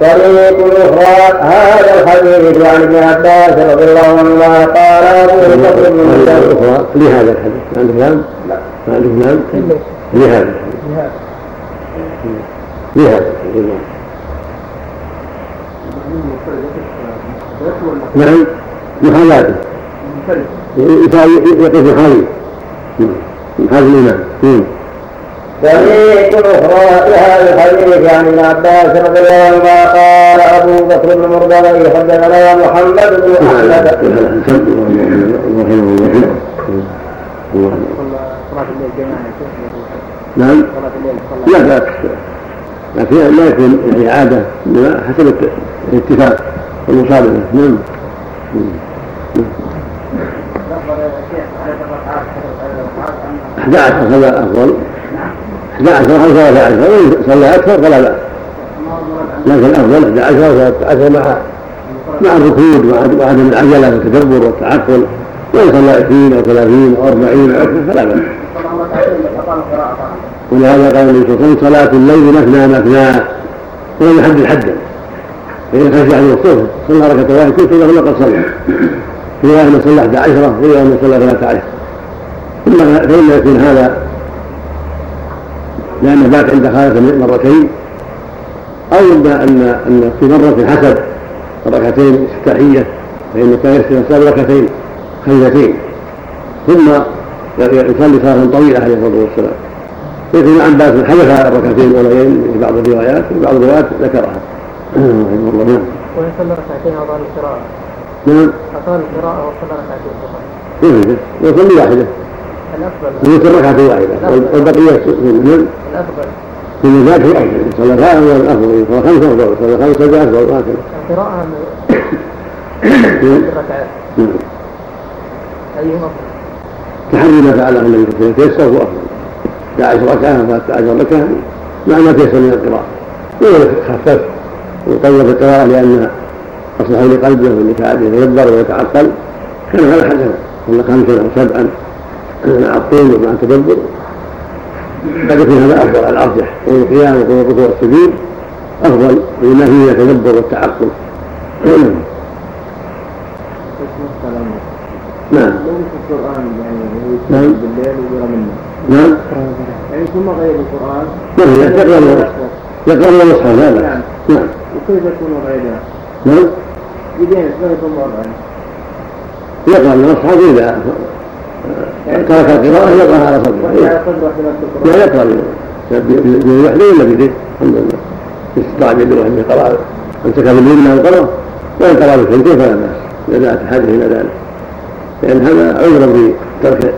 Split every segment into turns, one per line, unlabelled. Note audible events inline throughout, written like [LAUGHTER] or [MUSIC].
طريق أخرى هذا الحديث عن ابن عباس رضي الله عنهما قال أبو بكر بن
أخرى لهذا الحديث عندك نعم؟ لا ما عندك نعم؟ لهذا لهذا نعم محاذاته يقف محاذي محاذي الإمام
طريق أخرى لهذا الحديث عن ابن عباس رضي الله عنهما قال أبو بكر بن مرضوي حدثنا محمد بن أحمد.
نعم. لا بأس لكن لا يكون يعني عادة حسب الاتفاق والمصابرة نعم. 11 هذا أفضل. 11 أو 13 وإن صلى أكثر فلا بأس. لكن الأفضل 11 أو 13 مع مع الركود وعدم العجلة والتدبر والتعقل. وإن صلى 20 أو 30 أو 40 أو أكثر فلا بأس. ولهذا قال النبي صلى الله عليه وسلم صلاة الليل مثنى مثنى. ولم يحدد حدا. فإذا خشي عليه الصبح صلى ركعة واحدة كل له قد صلى في رواية من صلى 11 وفي رواية من صلى 13 فإن يكون هذا لأنه بات عند خالته مرتين أو إن أن أن في مرة حسب ركعتين افتتاحية فإنه كان يصلي ركعتين خيفتين ثم يصلي صلاة طويلة عليه الصلاة والسلام لكن عن باس حدث الركعتين الأوليين في بعض الروايات وفي بعض الروايات ذكرها رحمه الله نعم.
وإن صلى ركعتين أطال القراءة.
نعم.
أطال القراءة وصلى ركعتين فقط.
يصلي واحدة.
الأفضل
يوتر ركعة واحدة. والبقية سنن
الأفضل.
كل ذلك هو الأفضل صلى ركعة هو الأفضل صلى خمسة أفضل. صلى خمسة أفضل. وهكذا
القراءة
الركعات نعم.
أيهما
تحري ما فعله النبي صلى الله عليه وسلم تيسر هو أفضل 11 ركعة 13 ركعة مع ما تيسر من القراءة. ولا خفف وطول القراءة لأن أصلح لقلبه ولسعاده يتدبر ويتعقل. كان هذا حسنا صلى خمسا أو سبعا مع الطول ومع التدبر قد يكون هذا أفضل على الأرجح. قول القيام وقول الركوع والسجود أفضل لما فيه التدبر والتعقل. نعم.
لو في القرآن يعني
نعم.
بالليل ويرى منه
نعم.
يعني ثم غير القرآن
ما هي يقرأ يقرأ المصحف هذا
نعم.
نعم.
وكيف يكون غيرها؟
نعم.
يدين يكون وضعه؟
يقرأ المصحف إذا ترك القراءة يقرأ على صدره. لا يقرأ بوحده ولا بيده الحمد لله. استطاع بيده أن يقرأ. أمسك باليمنى وقرأ وإن قرأ بالثلثين فلا بأس. إذا دعت الحاجة إلى ذلك. لأن هذا عذر بترك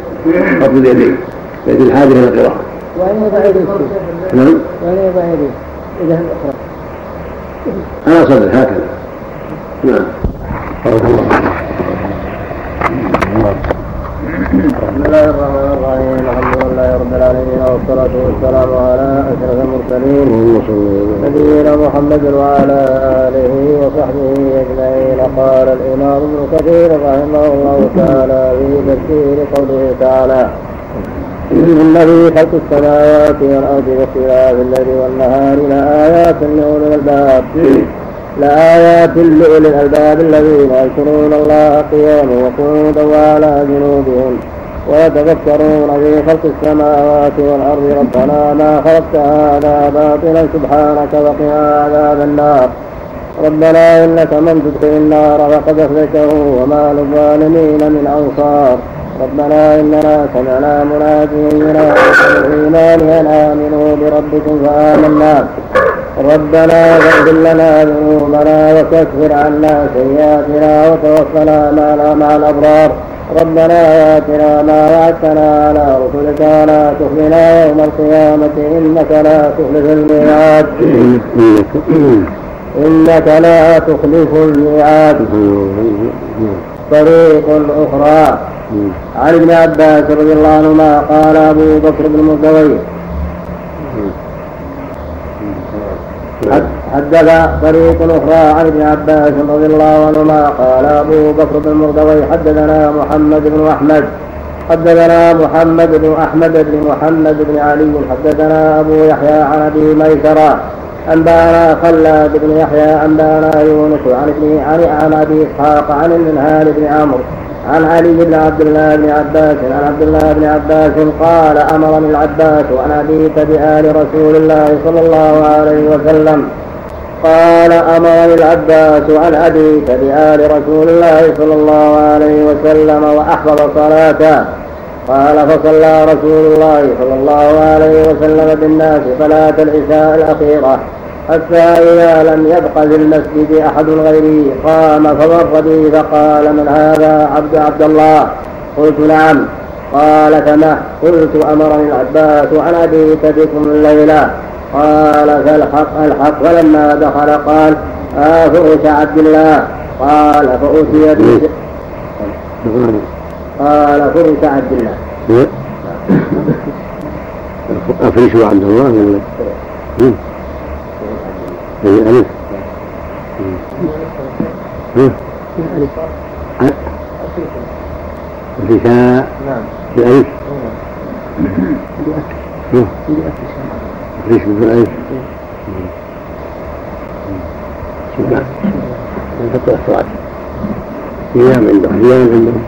قبض اليدين يد الحاجة إلى القراءة.
وأين يضع يديه؟
نعم.
وأين يضع يديه؟ إذا
على صدره. هكذا. نعم. بارك الله
بسم الله الرحمن الرحيم الحمد لله رب العالمين والصلاة والسلام على أشرف المرسلين نبينا محمد وعلى آله وصحبه أجمعين قال الإمام ابن كثير رحمه الله تعالى في تفسير قوله تعالى إن خلق السماوات والأرض واختلاف الليل والنهار لآيات لأولي الألباب لآيات لأولي الألباب الذين يذكرون الله قياما وقعودا وعلى جنوبهم ويتفكرون في خلق السماوات والأرض ربنا ما خلقت هذا باطلا سبحانك وقنا عذاب النار. ربنا إنك من تدخل النار فقد أخذته وما للظالمين من أنصار. ربنا إننا سمعنا مناديا ينادي الإيمان أن آمنوا بربكم فآمنا. ربنا فاغفر لنا ذنوبنا وكفر عنا سيئاتنا وتوفنا مع الأبرار. ربنا آتنا ما وعدتنا على رسلك ولا تخزنا يوم القيامة. إنك لا تخلف الميعاد. إنك لا تخلف الميعاد. طريق أخرى. عن ابن عباس رضي الله عنهما قال أبو بكر بن مردوي حدث طريق أخرى عن ابن عباس رضي الله عنهما قال أبو بكر بن مردوي حدثنا محمد بن أحمد. حدثنا محمد بن أحمد بن محمد بن علي. حدثنا أبو يحيى عن أبي ميسرة. أنبأنا خلاد بن يحيى أنبأنا يونس عن ابن عن أبي إسحاق عن المنهال بن عمرو. عن علي بن عبد الله بن عباس عن عبد الله بن عباس قال أمرني العباس أن أبيت بآل رسول الله صلى الله عليه وسلم. قال أمرني العباس أن أبيت بآل رسول الله صلى الله عليه وسلم وأحفظ صلاته. قال فصلى رسول الله صلى الله عليه وسلم بالناس صلاة العشاء الأخيرة. حتى إذا لم يبق في المسجد أحد غيري قام فمر بي فقال من هذا عبد عبد الله؟ قلت نعم. قال فما؟ قلت أمرني العباس أن أبيت بكم الليلة. قال فالحق الحق فلما دخل قال آه فرش عبد الله. قال فأتي بي. قال فرش عبد الله.
أفريش عبد الله ولا؟ أي ألف الفشاء
نعم
بألف أفريش بالألف نعم نفقه الصلاة صيام عندهم صيام عندهم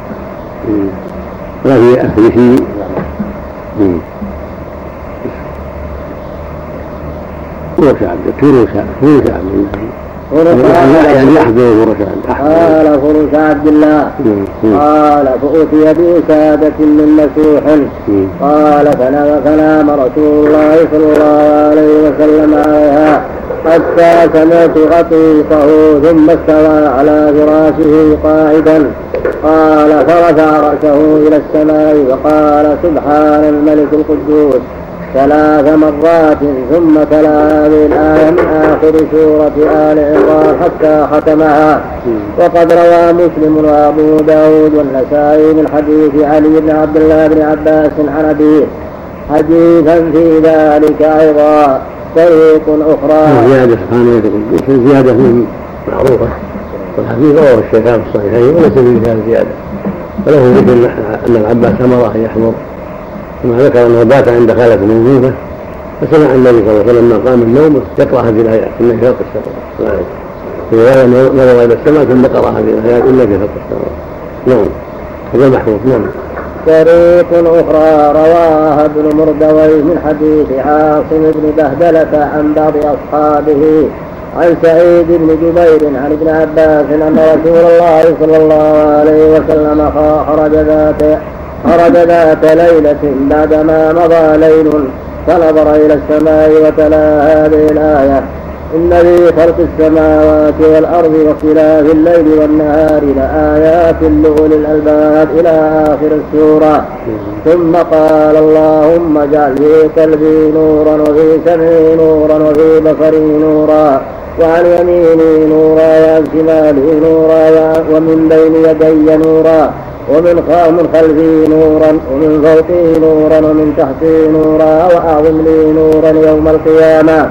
وهي أفريشي فرش عبد الله يعني يحضر عبد
قال فرش عبد الله قال فأتي بوسادة من مسوح قال فنام فنام رسول الله صلى الله عليه وسلم عليها حتى سمعت غطيطه ثم استوى على فراشه قاعدا. قال فرفع رأسه إلى السماء وقال سبحان الملك القدوس. ثلاث مرات ثم تلا هذه الآية من آخر سورة آل عمران حتى ختمها. وقد روى مسلم وأبو داود والنسائي من حديث علي بن عبد الله بن عباس عن أبيه. حديثا في ذلك أيضا. طريق أخرى.
زيادة سبحانه القدوس زيادة معروفة. والحديث رواه الشيخان في الصحيحين وليس فيه هذه الزيادة وله ذكر أن العباس أمره أن يحضر. كما ذكر أنه بات عند خالة موجوده فسمع النبي صلى الله عليه وسلم قام النوم يقرأ هذه الآيات انك في خلق السماوات في نظر إلى السماء ثم قرأ هذه الآيات انك في خلق السماوات نعم. هذا محفوظ نعم.
طريق أخرى رواها ابن مردوي من حديث عاصم بن بهدلة عن بعض أصحابه عن سعيد بن جبير عن ابن عباس أن رسول الله صلى الله عليه وسلم خرج ذات خرج ذات ليلة بعدما مضى ليل فنظر إلى السماء وتلا هذه الآية. إن في خلق السماوات والأرض واختلاف الليل والنهار لآيات لأولي الألباب إلى آخر السورة. ثم قال اللهم اجعل في قلبي نورا وفي سمعي نورا وفي بصري نورا وعن يميني نورا وعن شمالي نورا ومن بين يدي نورا. ومن من خلفي نورا ومن فوقي نورا ومن تحتي نورا وأعظم لي نورا يوم القيامة.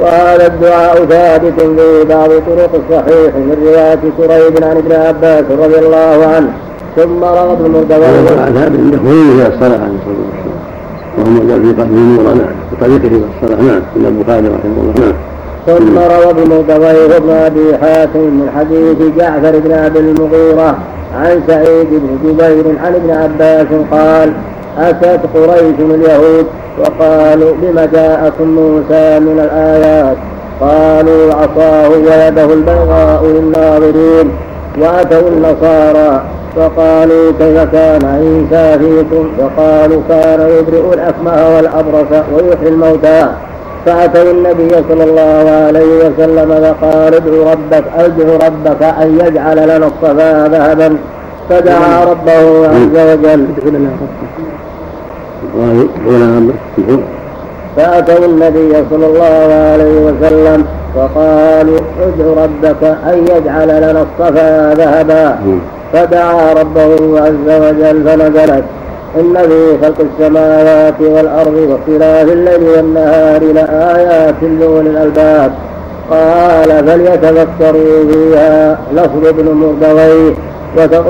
وهذا الدعاء ثابت في بعض طرق الصحيح من رواية كريب عن ابن عباس رضي الله عنه. ثم ابن مردوي
هذا من إلى الصلاة عليه الصلاة والسلام. وهم جاء في قلبه نورا. نعم. بطريقه إلى الصلاة نعم. من البخاري رحمه الله. نعم.
ثم روى ابن مردوي بن أبي حاتم من حديث جعفر بن أبي المغيرة عن سعيد بن جبير عن ابن عباس قال أتت قريش اليهود وقالوا بم جاءكم موسى من الآيات؟ قالوا عصاه ويده البيضاء للناظرين وأتوا النصارى فقالوا كيف كان عيسى فيكم؟ فقالوا كان يبرئ الأكمه والأبرص ويحيي الموتى. فأتوا النبي صلى الله عليه وسلم فقال ادعو ربك ادعو ربك أن يجعل لنا الصفا ذهبا. فدعا ربه عز وجل. فأتوا النبي صلى الله عليه وسلم وقالوا ادعو ربك أن يجعل لنا الصفا ذهبا. فدعا ربه عز وجل فنزلت. إن في خلق السماوات والأرض واختلاف الليل والنهار لآيات لأولي الألباب. قال فليتفكروا فيها. لفظ ابن مردويه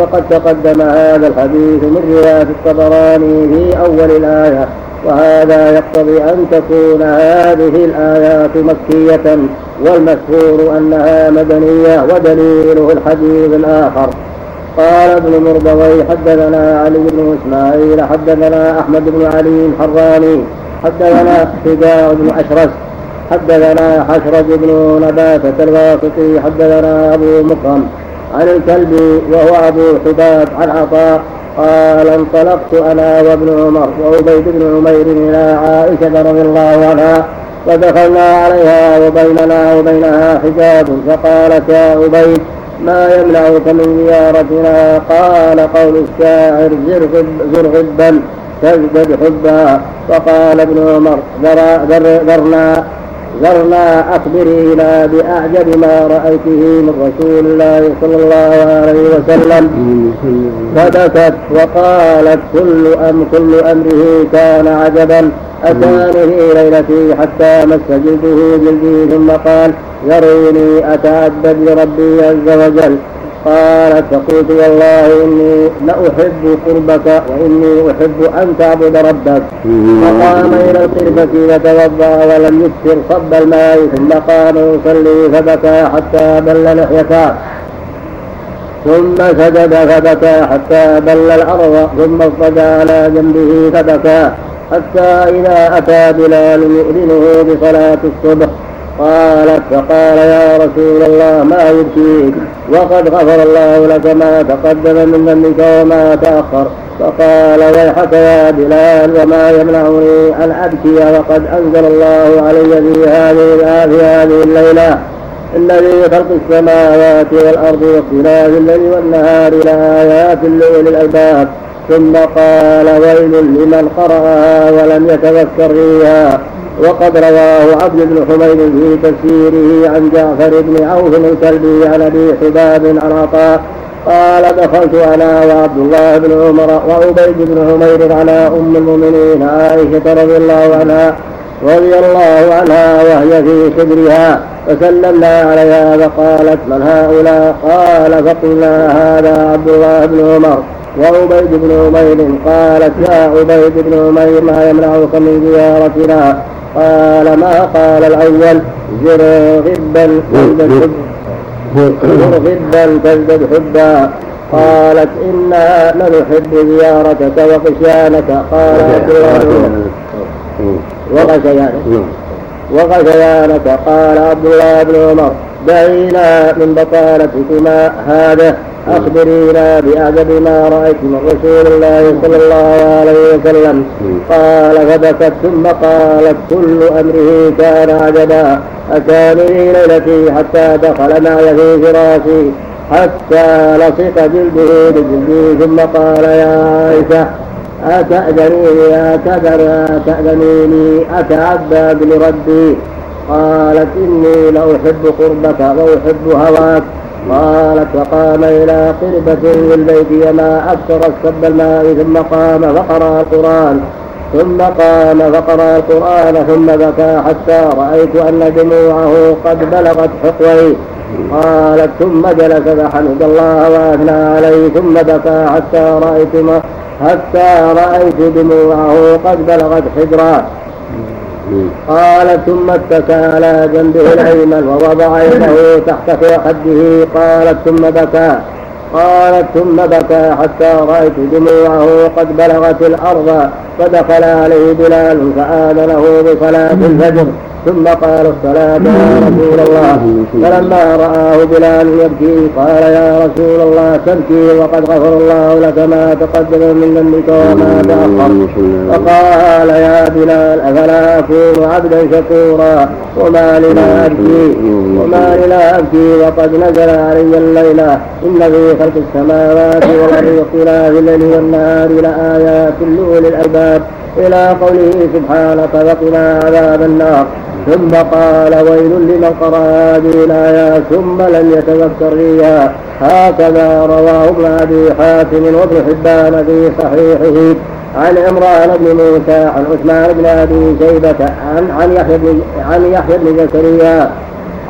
وقد تقدم هذا الحديث من رواية الطبراني في أول الآية. وهذا يقتضي أن تكون هذه الآيات مكية والمشهور أنها مدنية ودليله الحديث الآخر. قال ابن مردوي حدثنا علي بن إسماعيل حدثنا أحمد بن علي الحراني حدثنا حجاع بن أشرس حدثنا حشرج بن نباتة الواسطي حدثنا أبو مكرم عن الكلب وهو أبو حباب عن عطاء قال انطلقت أنا وابن عمر وعبيد بن عمير إلى عائشة رضي الله عنها فدخلنا عليها وبيننا وبينها حجاب فقالت يا عبيد ما يمنعك من زيارتنا؟ قال قول الشاعر زر غبا تزدد حبا. فقال ابن عمر ذرنا ذرنا أخبرينا بأعجب ما رأيته من رسول الله صلى الله عليه وسلم. فبكت وقالت كل أم كل أمره كان عجبا. أتانه ليلتي حتى مس جلده جلدي ثم قال ذروني أتعبد لربي عز وجل. قالت فقلت والله إني لأحب قربك وإني أحب أن تعبد ربك. فقام إلى القربة فتوضأ ولم يكثر صب الماء ثم قام يصلي فبكى حتى بل لحيته ثم سجد فبكى حتى بل الأرض ثم اضطجع على جنبه فبكى. حتى إذا أتى بلال يؤذنه بصلاة الصبح قالت فقال يا رسول الله ما يبكيك وقد غفر الله لك ما تقدم من ذنبك وما تأخر. فقال ويحك يا بلال وما يمنعني أن أبكي وقد أنزل الله علي في هذه في هذه الليلة. الذي خلق السماوات والأرض واختلاف الليل والنهار لآيات لأولي الألباب. ثم قال ويل لمن قرأها ولم يتذكر فيها. وقد رواه عبد بن حميد في تفسيره عن جعفر بن عوف الكلبي عن أبي حباب عن عطاء قال دخلت أنا وعبد الله بن عمر وعبيد بن حمير على أم المؤمنين عائشة رضي الله عنها رضي الله عنها وهي في صدرها فسلمنا عليها فقالت من هؤلاء؟ قال فقلنا هذا عبد الله بن عمر. وعبيد بن عمير قالت يا عبيد بن عمير ما يمنعك من زيارتنا؟ قال ما قال الأول؟ زر غبا تزدد زر غبا تزدد حبا قالت إنا لنحب زيارتك وغشيانك قال وغشيانك وغشيانك قال عبد الله بن عمر. دعينا من بطالتكما هذا. أخبرينا بأعجب ما رأيت من رسول الله صلى الله عليه وسلم. قال فبكت ثم قالت كل أمره كان عجبا أتاني ليلتي حتى دخل معي في فراشي حتى لصق جلده بجلدي ثم قال يا عائشة أتأذنيني؟ أتذر أتأذنيني؟ أتعبد لربي قالت إني لأحب قربك وأحب هواك. قالت فقام إلى قربة للبيت وما أكثر السب الماء ثم قام فقرأ القرآن ثم قام فقرأ القرآن ثم بكى حتى رأيت أن دموعه قد بلغت حقوي قالت ثم جلس فحمد الله وأثنى عليه ثم بكى حتى رأيت ما حتى رأيت دموعه قد بلغت حجرا قال ثم اتكى على جنبه الأيمن ووضع يده تحت خده. قالت ثم بكى. قالت ثم بكى حتى رأيت دموعه قد بلغت الأرض فدخل عليه بلال فاذنه بصلاة الفجر. ثم قال الصلاة يا رسول الله. فلما رآه بلال يبكي قال يا رسول الله تبكي وقد غفر الله لك ما تقدم من ذنبك وما تأخر. فقال يا بلال أفلا أكون عبدا شكورا؟ وما لي لا أبكي. وما لي لا أبكي. وقد نزل علي الليلة إن في خلق السماوات والأرض واختلاف الليل والنهار لآيات لأولي الألباب إلى قوله سبحانك وقنا عذاب النار. ثم قال ويل لمن قرأ هذه الآيات ثم لم يتذكر فيها. هكذا رواه ابن أبي حاتم وابن حبان في صحيحه عن عمران بن موسى عن عثمان بن أبي شيبة عن عن يحيى بن عن يحيى بن زكريا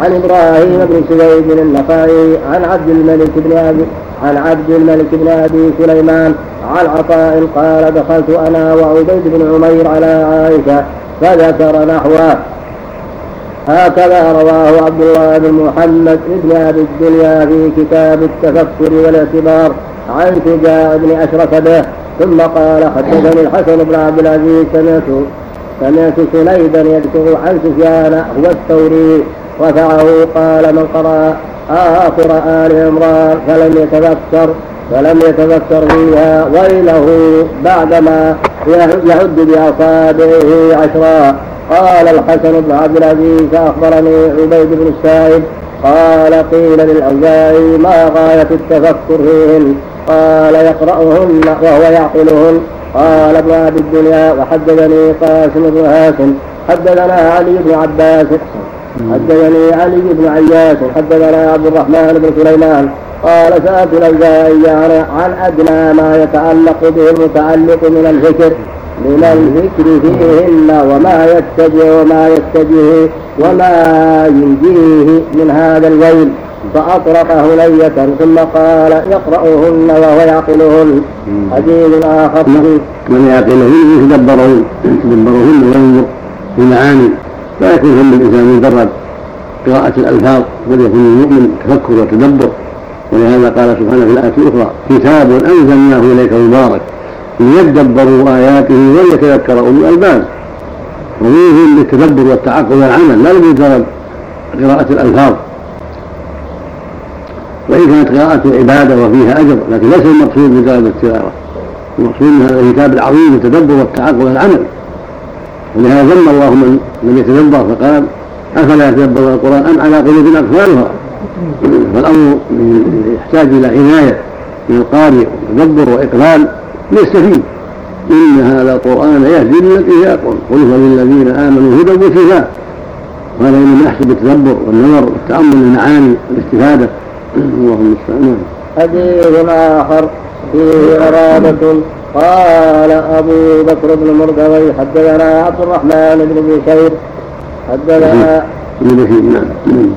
عن إبراهيم بن سويد النخعي عن عبد الملك بن ابي عن عبد الملك بن أبي سليمان عن عطاء قال دخلت أنا وعبيد بن عمير على عائشة فذكر نحوه. هكذا رواه عبد الله بن محمد بن أبي الدنيا في كتاب التفكر والاعتبار عن شجاع بن أشرف به ثم قال حدثني الحسن بن عبد العزيز سمعت سمعت سنيدا يذكر عن سفيان هو الثوري. رفعه قال من قرأ آخر آل عمران فلم يتذكر فلم يتذكر فيها ويله بعدما يعد بأصابعه عشرا. قال الحسن بن عبد العزيز أخبرني عبيد بن السائب قال قيل للأوزاعي ما غاية التفكر فيهن؟ قال يقرأهن وهو يعقلهن. قال ابن أبي الدنيا وحدثني قاسم بن هاشم حدثنا علي بن عباس حدثني علي بن عياش حدثنا عبد الرحمن بن سليمان قال سألت الأوزاعي عن أدنى ما يتعلق به المتعلق من الفكر من الذكر فيهن وما يتجه وما يتجه وما ينجيه من هذا الويل. فأطرق هنية ثم قال يقرأهن وهو يعقلهن. حديث آخر
من يعقلهن؟ يتدبرهن يتدبرهن وينظر في المعاني لا يكون هم الإنسان مجرد قراءة الألفاظ بل يكون المؤمن تفكر وتدبر. ولهذا قال سبحانه في الآية الأخرى كتاب أنزلناه إليك مبارك ليدبروا آياته وليتذكر أولو الألباب. ومنهم للتدبر والتعقل والعمل لا لمجرد قراءة الألفاظ. وإن كانت قراءة عبادة وفيها أجر لكن ليس المقصود مجرد التلاوة. المقصود من هذا الكتاب العظيم التدبر والتعقل والعمل. ولهذا ذم الله من لم يتدبر فقال أفلا يتدبرون القرآن أم على قلوب أقفالها فالأمر يحتاج إلى عناية من القارئ وتدبر وإقبال ليستفيد إن هذا القرآن يهدي للتي هي أقوم قل هو للذين آمنوا هدى وشفاء. وهذا إنما يحسب التدبر والنظر والتأمل المعاني والاستفادة. اللهم
حديث آخر. فيه غرابة قال أبو بكر بن مردوي حدثنا عبد الرحمن بن بشير. حدثنا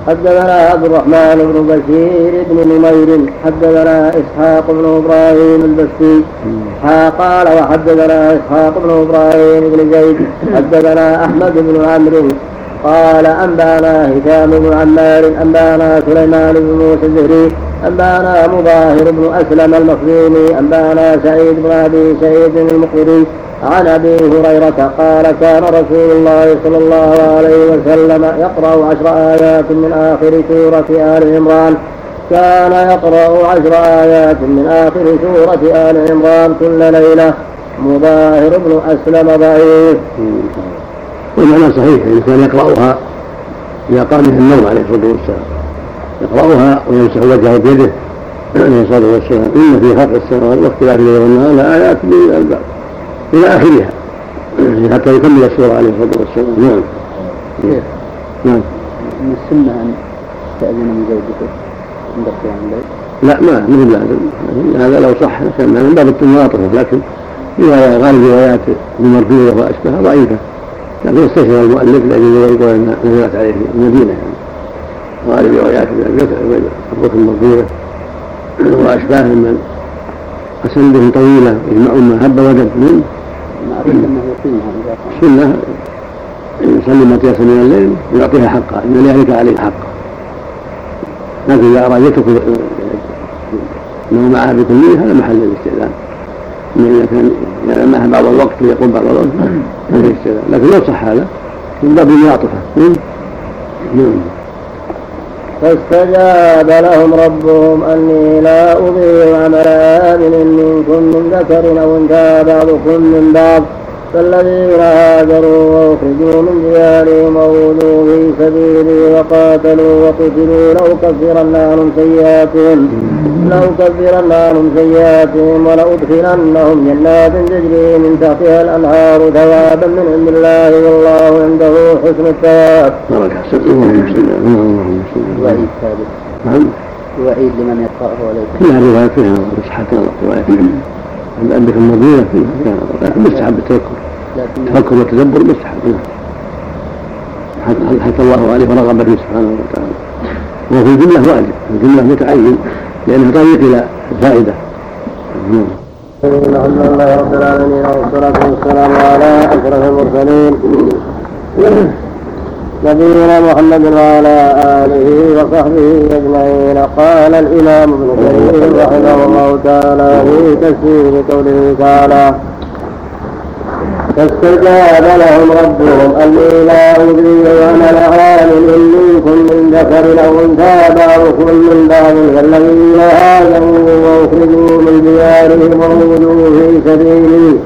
حدثنا عبد الرحمن بن بشير بن نمير. حدثنا إسحاق بن إبراهيم البستي. قال وحدثنا إسحاق بن إبراهيم بن زيد. حدثنا أحمد بن عمرو. قال أنبانا هشام بن عمار أنبانا سليمان بن موسى الزهري أنبانا مظاهر بن أسلم المخزومي أنبانا سعيد بن أبي سعيد المقبري عن أبي هريرة قال كان رسول الله صلى الله عليه وسلم يقرأ عشر آيات من آخر سورة آل عمران. كان يقرأ عشر آيات من آخر سورة آل عمران كل ليلة. مظاهر بن أسلم ضعيف.
والمعنى صحيح ان كان يقرأها إذا قام من النوم عليه الصلاة والسلام. يقرأها ويمسح وجهه بيده عليه الصلاة والسلام. إن في خلق السماوات واختلاف الليل والنهار لآيات للألباب. إلى آخرها. [CLEARS THROAT] حتى يكمل السورة عليه الصلاة والسلام. نعم.
نعم. من السنة أن تأذن من زوجته عند قيام الليل
لا ما لازم هذا لو صح كان من باب التماطف لكن رواية غالب روايات المرفوعة وأشبهها ضعيفة. لكن استشهد المؤلف لأجل يقول أن نزلت عليه المدينة. يعني غالب روايات الركن المرفوعة وأشباه من أسندهم طويلة يجمعون ما هب وجد منه.
معروف انه يقيمها
ما تيسر من الليل ويعطيها حقها إن لذلك عليه حق لكن إذا اراد يترك إنه معها بكلية هذا محل الاستئذان. اذا كان معها بعض الوقت ويقوم بعض الوقت ما استئذان لكن لو صح هذا من باب المعاطفة نعم.
فاستجاب لهم ربهم أني لا أضيع عمل آمن منكم من ذكر أو أنثى بعضكم من بعض. فالذين هاجروا وأخرجوا من ديارهم وولوا في سبيلي وقاتلوا وقتلوا لأكفرن عنهم سيئاتهم لأكفرن عنهم سيئاتهم ولأدخلنهم جنات تجري من تحتها الأنهار ثوابا من عند الله والله عنده حسن الثواب.
وعيد ثابت.
نعم.
وعيد لمن يقرأه وليس.
فيها رواية فيها إسحاق رواية عندك المدينة فيها مستحب التذكر تفكر وتدبر مستحب. نعم حث الله عليه ورغب فيه سبحانه وتعالى. وهو في الجملة واجب في الجملة متعين لأنه طريق إلى الفائدة
الحمد لله رب العالمين والصلاة والسلام على أشرف المرسلين. نبينا محمد وعلى آله وصحبه أجمعين. قال الإمام ابن كثير رحمه الله تعالى في تفسير قوله تعالى فاستجاب لهم ربهم أني لا أدري وأنا لعامل منكم من ذكر أو أنثى بعضكم من بعض فالذين هاجروا وأخرجوا من ديارهم ووجدوا في سبيلي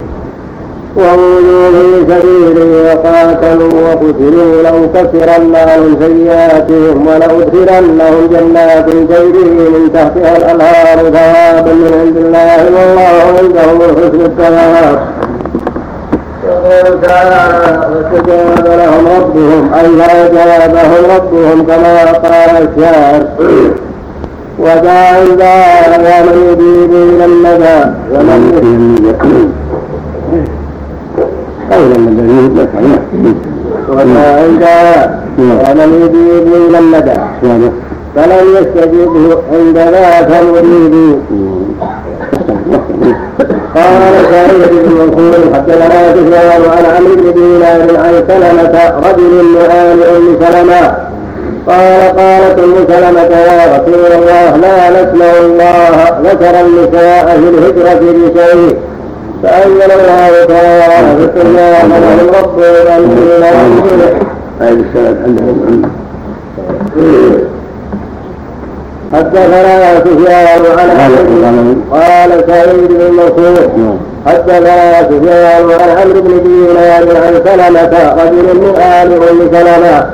ووجوا في سبيلي وقاتلوا وقتلوا لأكفرن عنهم سيئاتهم ولأدخلنهم جنات تجري من تحتها الأنهار ثوابا من عند الله والله عنده حسن الثواب فاستجاب لهم ربهم أي فأجابهم ربهم كما قال الشاعر ودعا عند ومن يجيب إلى الندى ومن
قولا الذي
عند ومن يجيب إلى الندى فلم يستجبه عند ذاك مريد قال سعيد بن منصور حدثنا سفيان عن عمرو بن دينار عن سلمة رجل من آل أم سلمة. قال قالت أم سلمة يا رسول الله لا نسمع الله ذكر النساء في الهجرة بشيء. فأنزل الله تعالى في الدنيا لهم ربهم أن لا
هذه السند عندهم
حدثنا سفيان عن قال سعيد بن منصور حدثنا سفيان عن عمرو بن دينار عن سلمة رجل من آل أم سلمة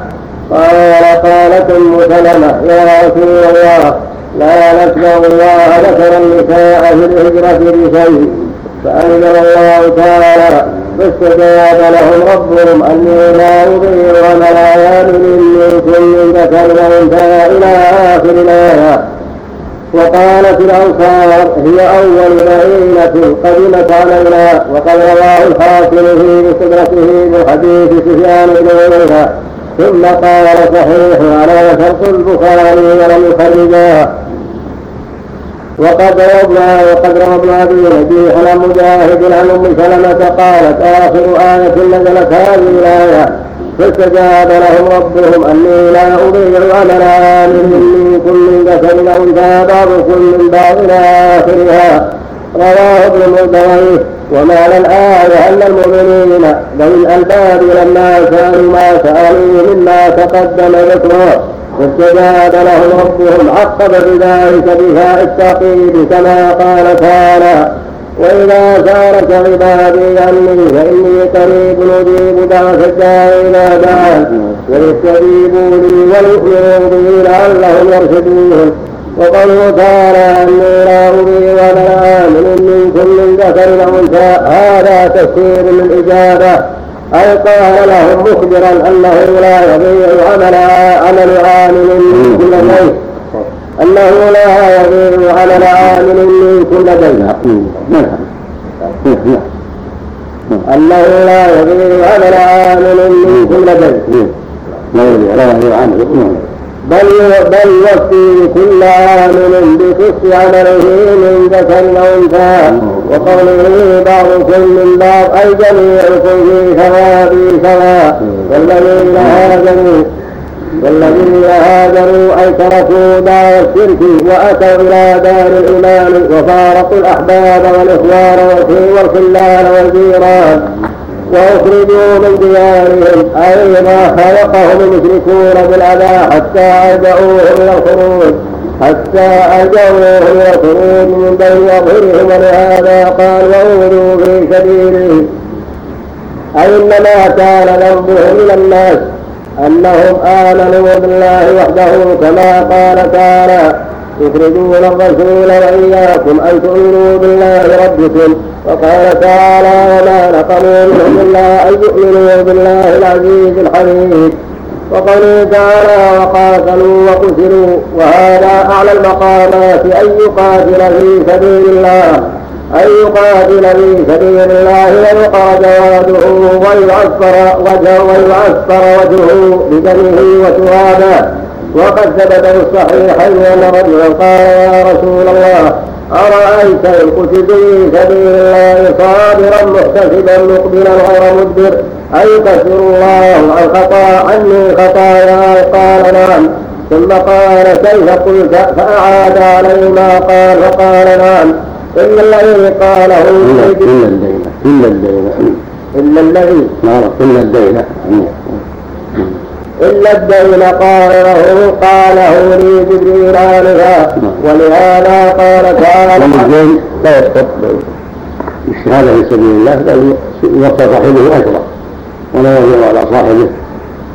قال قالت أم سلمة يا رسول الله لا نسمع الله ذكر النساء في الهجرة بشيء. فأنزل الله تعالى فاستجاب لهم ربهم أني لا أضيع عمل منكم من ذكر وأنثى إلى آخر الآية. وقالت الأنصار هي أول مدينة قدمت علينا وقد رواه الحاكم في بسدرته من حديث سفيان بن عيينة ثم قال صحيح على شرط البخاري ولم يخرجاه وقد روضنا وقد روضنا به نبي عن مجاهد عن ام سلمه قالت آخر آية نزلت هذه الآية فاستجاب لهم ربهم أني لا أضيع عمل عامل منكم من أو أنثى بعضكم من بعض إلى آخرها. رواه ابن مردويه ومعنى الآية أن المؤمنين. ذوي الألباب لما سألوا ما سألوا مما تقدم ذكره. فاستجاب لهم ربهم عقب بذلك بفاء التعقيب كما قال تعالى وإذا سارك عبادي عني فإني قريب أجيب دعوة الداعي إلى دعان ويستجيبوا لي ويؤمنوا بي لعلهم يرشدون. وقوله تعالى أني لا أضيع ولا آمن منكم من ذكر أو أنثى. هذا تفسير للإجابة. أي قال لهم مخبرا أنه لا يضيع عمل عمل عامل كل شيء. أنه لا يضيع عمل عامل كل شيء. أنه لا يضيع عمل عامل كل شيء.
لا يضيع لا عمل
بل بل يوفي كل عامل بقسط عمله من ذكر أو انثى وقوله بعضكم من بعض اي جميعكم في ثوابي سواء. والذين هاجروا والذين هاجروا اي تركوا دار الشرك وأتوا إلى دار الإيمان وفارقوا الأحباب والإخوان والخلان والجيران. وأخرجوا من ديارهم أي ما خلقهم المشركون بالأذى حتى ألجأوهم إلى الخروج. حتى ألجأوهم إلى الخروج من بين أظهرهم ولهذا قال وأولوا في سبيله. أي إنما كان ذنبهم إلى الناس أنهم آمنوا بالله وحده كما قال تعالى. يخرجون الرسول وإياكم أن تؤمنوا بالله ربكم. وقال تعالى وما نقموا منهم إلا أن يؤمنوا بالله العزيز الحميد وقوله تعالى وقاتلوا وقتلوا وهذا أعلى المقامات أن يقاتل في سبيل الله أن يقاتل في سبيل الله ويقى جواده ويعفر وجهه ويعفر وجهه بدمه وترابه وقد ثبت في الصحيحين أن رجلا قال يا رسول الله أرأيت إن قتلت في سبيل الله صابرا محتسبا مقبلا غير مدبر؟ أيكفر الله عن خطا عني خطايا؟ قال نعم. ثم قال كيف قلت؟ فأعاد عليه ما قال فقال نعم. إلا الذي قاله
إلا الدين إلا الدين
إلا الذي
إلا الدين
إلا الدين قال له قاله لي جبريل آنفا ولهذا قال تعالى
الدين لا يسقط الشهادة في سبيل الله؟ بل يوفى صاحبه أجرا. ولا يضيع على صاحبه.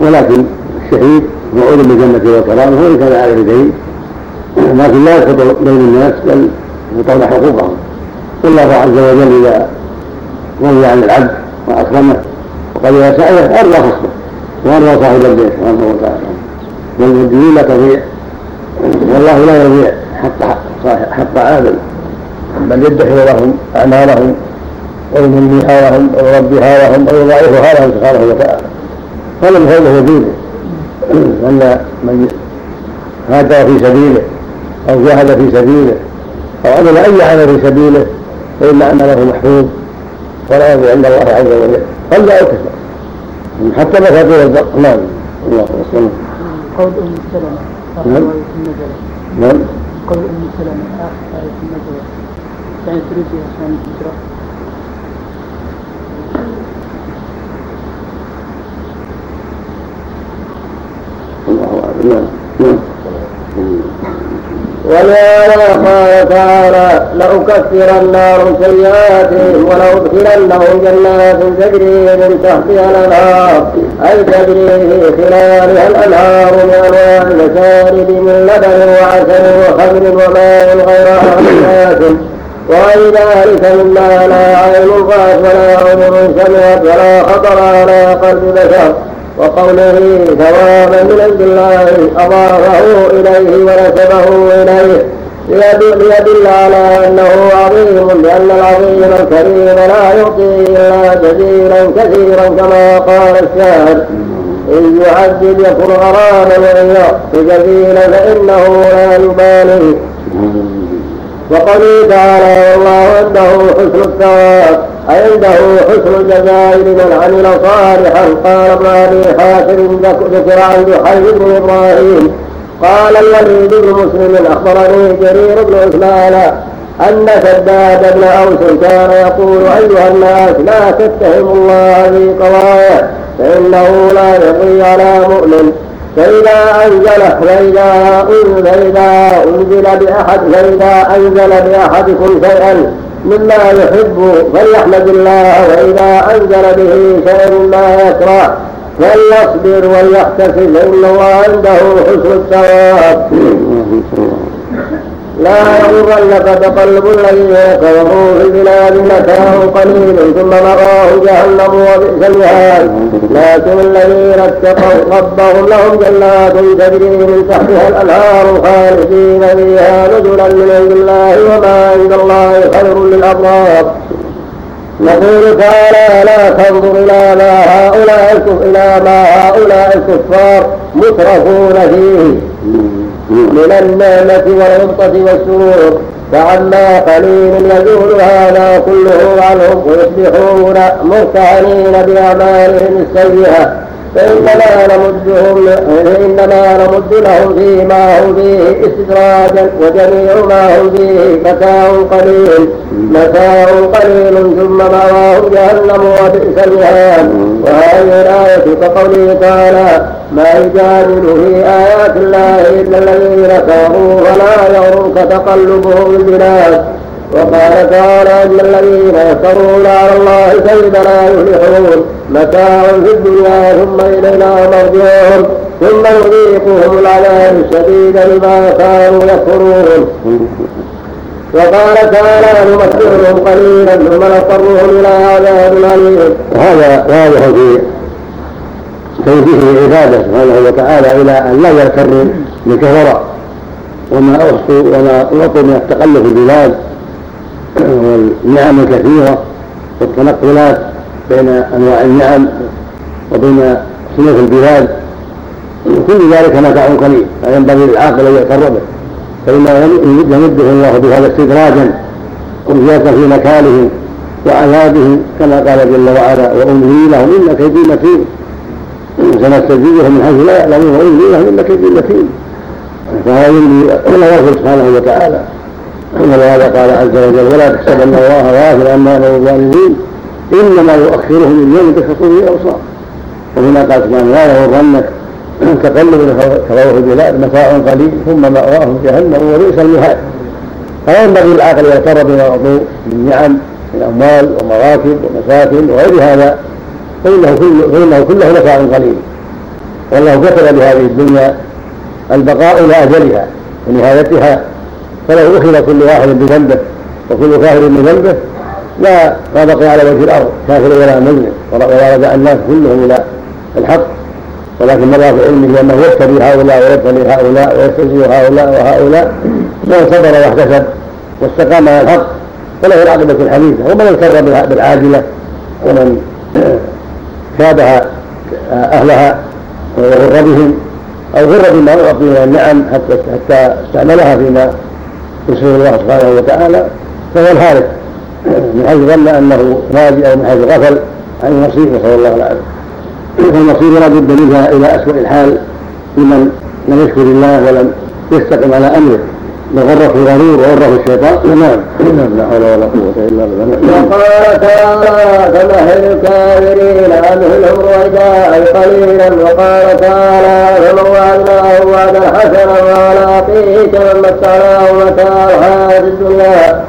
ولكن الشهيد موعود بالجنة وكرامه وإن كان عليه دين لكن لا يسقط بين الناس بل يطول حقوقهم. والله عز وجل إذا رضي عن العبد وأكرمه وقد سعيه أرضى خصمه وأرضى صاحب البيت سبحانه وتعالى والمدينين لا تضيع والله لا يضيع حق حق عادل. بل يدخر لهم أعمالهم وينميها لهم ويربيها لهم ويضاعفها لهم سبحانه وتعالى. هذا من فضله دينه. أن من هاجر في سبيله أو جاهد في سبيله أو عمل أي عمل في سبيله فإن عمله محفوظ ولا يضيع عند الله عز وجل. قل أو كثر حتى مفاتيح الزق نعم. الله وسلم
قول أم سلمة
نعم. نعم.
قول أم سلمة اخر إيه النجوى يعني تريد عشان الهجرة.
الله أعلم. نعم. نعم.
ولهذا قال تعالى لأكفرن عنهم سيئاتهم ولأدخلنهم جنات تجري من تحتها الأنهار. أي تجري في خلالها الأنهار من أنواع المشارب من لبن وعسل وخمر وماء غير آسن وغير ذلك مما لا عين رأت ولا أذن سمعت ولا خطر على قلب بشر. وقوله ثوابا من عند الله أضافه إليه ونسبه إليه ليدل على أنه عظيم لأن العظيم الكريم لا يعطي إلا جزيلا كثيرا كما قال الشاعر. إن يعذب يكن غراما وإن يعطي جزيلا فإنه لا يبالي. وقوله تعالى والله عنده حسن الثواب. عنده حسن الجزاء لمن عمل صالحا قال ابن أبي حاتم ذكر عن حي بن إبراهيم. قال الوليد بن مسلم أخبرني جرير بن عثمان أن شداد بن أوس كان يقول أيها الناس لا تتهموا الله في قضايا فإنه لا يقضي على مؤمن. فإذا أنزل فإذا أنزل بأحد فإذا أنزل بأحدكم شيئا مما يحب فليحمد الله وإذا أنزل به شيء مما يكره فليصبر وليحتسب فإن الله عنده حسن الثواب. لا يغرنك تقلب الذين كفروا في البلاد متاع قليل ثم مراه جهنم وبئس المهاد. لكن الذين اتقوا ربهم لهم جنات تجري من تحتها الأنهار خالدين فيها نزلا من عند الله وما عند الله خير للأبرار. نقول تعالى لا تنظر إلى ما هؤلاء الكفار مترفون فيه. من النعمة والغبطة والسرور فعما قليل يزول هذا كله عنهم ويصبحون مرتهنين بأعمالهم السيئة. فإنما نمدهم فإنما نمد لهم فيما هم فيه استدراجا وجميع ما هم فيه متاع قليل. متاع قليل ثم مأواهم جهنم وبئس المهاد. وهذه الآية كقوله تعالى ما يجادل في آيات الله إلا الذين كفروا فلا يغرك تقلبهم البلاد. وقال تعالى إن الذين يفترون على الله كذب لا يفلحون. متاع في الدنيا ثم إلينا مرجعهم. ثم نذيقهم العذاب الشديد بما كانوا يكفرون. وقال تعالى نمتعهم قليلا ثم نضطرهم إلى عذاب أليم.
وهذا واضح في توجيه عباده سبحانه وتعالى إلى أن لا يغتروا بالكفره وما احصوا وما اعطوا من التقلب في البلاد [CLEARS THROAT] والنعم الكثيرة والتنقلات بين أنواع النعم وبين سنة البلاد. كل ذلك متاع قليل فينبغي للعاقل أن يغتر به. فإنه يمده الله بهذا استدراجا وزيادة في مكانهم وعذابهم كما قال جل وعلا وأملي لهم إن كيدي متين. سنستدرجهم من حيث لا يعلمون وأملي لهم إن كيدي متين فهذا ولا يغفر سبحانه وتعالى. ولهذا قال عز وجل ولا تحسبن الله غافلا عما يعمل الظالمين إنما يؤخرهم من يوم تشخص فيه الابصار وهنا قال سبحانه لا يغرنك تقلب كروه البلاد متاع قليل ثم مأواهم جهنم وبئس المهاد. فينبغي للعاقل يغتر بما أعطوا من نعم من أموال ومراكب ومساكن وغير هذا فإنه, كل فإنه كله متاع قليل. والله كتب لهذه الدنيا البقاء إلى أجلها ونهايتها. فلو أخذ كل واحد بذنبه وكل كافر بذنبه لا ما بقي على وجه الأرض. كافر ولا مؤمن ولا رجع الناس كلهم إلى الحق. ولكن مر في علمه أنه يبتلي هؤلاء ويبتلي هؤلاء ويستجيب هؤلاء وهؤلاء. من صبر واحتسب واستقام على الحق. فله العاقبة الحديثة. ومن اغتر بالعاجلة. ومن شابه أهلها وغر بهم أو غر بما أعطي من النعم حتى حتى استعملها فيما يسر الله سبحانه وتعالى فهو الهالك [CLEARS THROAT] من حيث ظن أنه راجع أو من حيث غفل عن المصير نسأل الله العافية فالمصير [CLEARS THROAT] لا بد منها إلى أسوأ الحال لمن لم يشكر الله ولم يستقم على أمره. لغره الغرور وغره الشيطان. نعم. لا حول ولا قوة إلا بالله.
وقال تعالى فمهل الكافرين أمهلهم رويدا قليلا وقال تعالى فمن وعدناه وعدا حسنا ولاقيه كمن متعناه متاع الحياة الدنيا.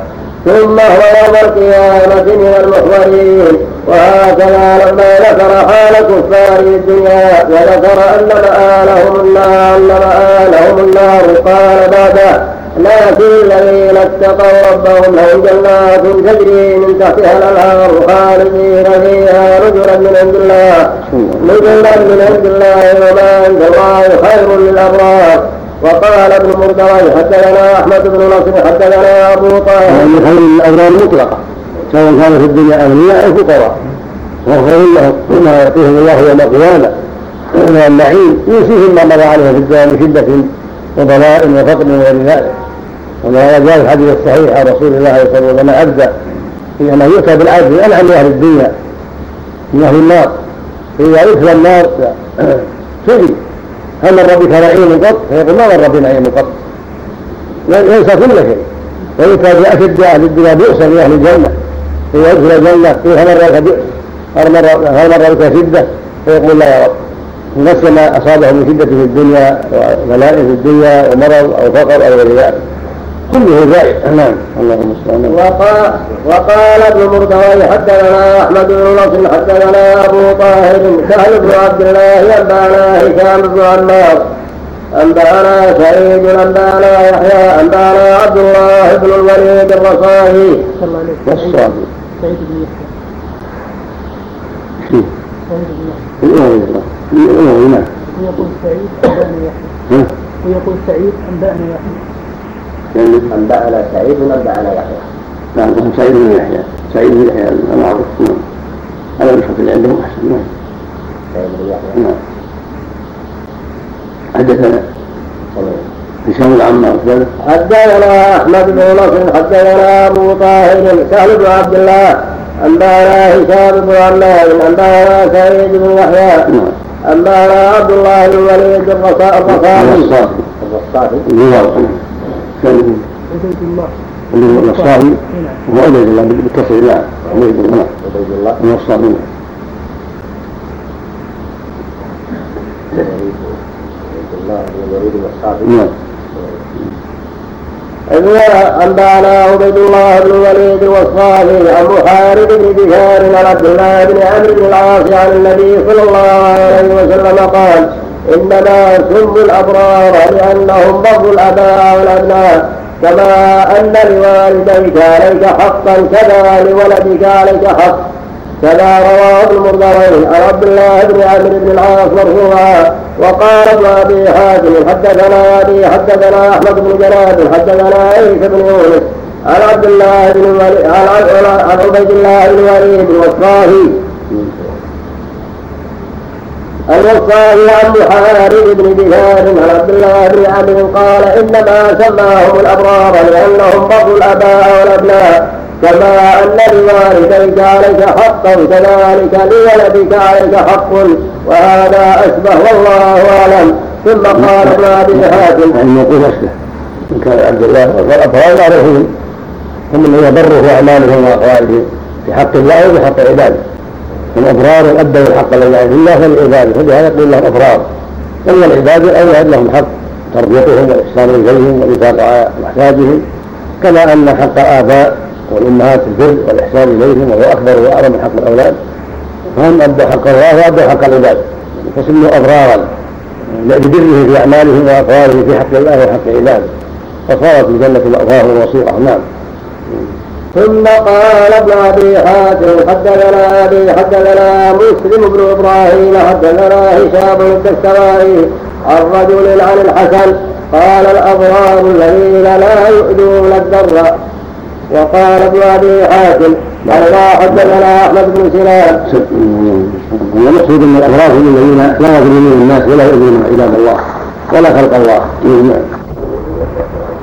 ثم هو يوم القيامة من المحضرين. وهكذا لما ذكر حال كفار الدنيا وذكر أن مآلهم النار أن مآلهم النار قال بعده لكن الذين اتقوا ربهم لهم جنات تجري من تحتها الأنهار خالدين فيها نزلا من عند الله نزلا من عند الله وما عند الله خير للأبرار. وقال ابن مردوي حدثنا أحمد بن نصر حدثنا أبو طاهر.
يعني خير للأبرار مطلقة. سواء كان في الدنيا اغنياء أو فقراء وخير لهم بما يعطيهم الله يوم القيامة. من النعيم يوصيهم ما مضى عليه في الدنيا من شدة وضلاء وفقر وغير ذلك ولهذا جاء الحديث الصحيح عن رسول الله صلى الله عليه وسلم عبدا في أنه يؤتى بالعبد من انعم أهل الدنيا من أهل النار. فاذا يدخل النار [CLEARS THROAT] سئل هل مر بك نعيم قط؟ فيقول ما مر بنعيم قط. ينسى كل شيء. ويؤتى بأشد أهل الدنيا بؤسا لاهل الجنة. فاذا يدخل الجنة قيل هل مر بك مر هل مر بك شدة؟ فيقول لا يا رب. نسي ما اصابه من شدة في الدنيا وبلاء في الدنيا ومرض أو فقر أو غير ذلك. كله زائد نعم اللهم صل
وقال وقال ابن مردوي حدثنا أحمد بن نصر حدثنا أبو طاهر سهل بن عبد الله أنبأنا هشام بن عمار أنبأنا سعيد أنبأنا يحيى أنبأنا عبد الله بن الوليد الرصاهي.
والصافي
سعيد بن يحيى سعيد بن يحيى
نعم
ويقول سعيد انبانا يحيى ويقول سعيد أنبأنا يحيى.
انبانا سعيد انبانا يحيى؟
نعم هم سعيد بن يحيى. سعيد بن يحيى المعروف. نعم. على النسخة اللي عندهم أحسن. نعم.
سعيد بن يحيى.
نعم. حدثنا هشام العمار كذا
حدثنا أحمد بن نصر حدثنا ابو طاهر سهل بن عبد الله أنبأنا هشام بن عمار أنبأنا سعيد بن يحيى
نعم.
أنبأنا عبد الله بن وليد الرصا- الرصافي
كان
عبيد الله.
اللي هو الصافي
نعم
هو عبيد الله بالتصريف نعم عبيد الله.
عبيد الله.
هو الصافي نعم
عبيد الله. بن الوليد الرصافي
نعم
أنبانا عبيد الله بن الوليد الوصافي عن محارب بن بشار عن عبد الله بن عمرو بن العاص عن النبي صلى الله عليه وسلم قال إنما سموا الأبرار لأنهم بروا الآباء والأبناء كما أن لوالديك عليك حقا كذا لولدك عليك حق. كذا رواه ابن مردوي عن عبد الله بن عمرو بن العاص مرفوعا وقال ابن أبي حاتم حدثنا أبي حدثنا أحمد بن جلال حدثنا عيسى بن يونس عن عبد الله بن عن عبيد الله بن وليد الوصافي عن محارب بن دينار عن عبد الله بن عمرو قال إنما سماهم الأبرار لأنهم بروا الأباء والأبناء. كما أن لوالديك عليك حقا كذلك لولدك عليك حق وهذا أشبه والله أعلم. ثم قال ابن أبي حاتم.
يعني يقول اشبه إن كان عبد الله والأبرار معروفون هم الذين في أعمالهم وأقوالهم في حق الله وفي حق عباده. الابرار ادوا الحق الذي عليه الله فلعباده فلهذا يقول لهم ابرار اما العباد أولاد لهم حق تربيتهم والاحسان إليهم والانفاق على محتاجهم كما أن حق الاباء والأمهات البر والإحسان إليهم وهو أكبر وأعظم من حق الأولاد. فهم ادوا حق الله وادوا حق العباد. فسموا ابرارا لبرهم في أعمالهم وأقوالهم في حق الله وحق عباده فصارت الجنه مأواهم ومصيرهم نعم
ثم قال ابن أبي حاتم حدثنا أبي حدثنا مسلم بن إبراهيم حدثنا هشام بن الدستوائي عن رجل عن الحسن قال الابرار الذين لا يؤذون الدر. وقال ابن أبي حاتم الله حدثنا أحمد بن سنان.
المقصود أن الابرار الذين لا يظلمون الناس ولا يؤذون عباد الله ولا خلق الله.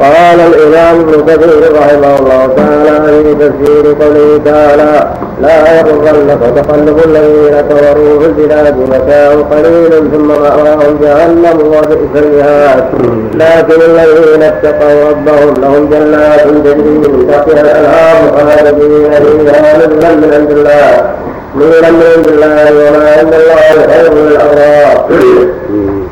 قال الإمام ابن كثير رحمه الله تعالى في تفسير قوله تعالى لا يغرنك تقلب الذين كفروا في البلاد متاع قليل ثم مأواهم جهنم وبئس المهاد. لكن الذين اتقوا ربهم لهم جنات تجري من تحتها الأنهار خالدين فيها نزلا من عند الله. نورا من عند الله وما عند الله خير للأبرار [LAUGHS]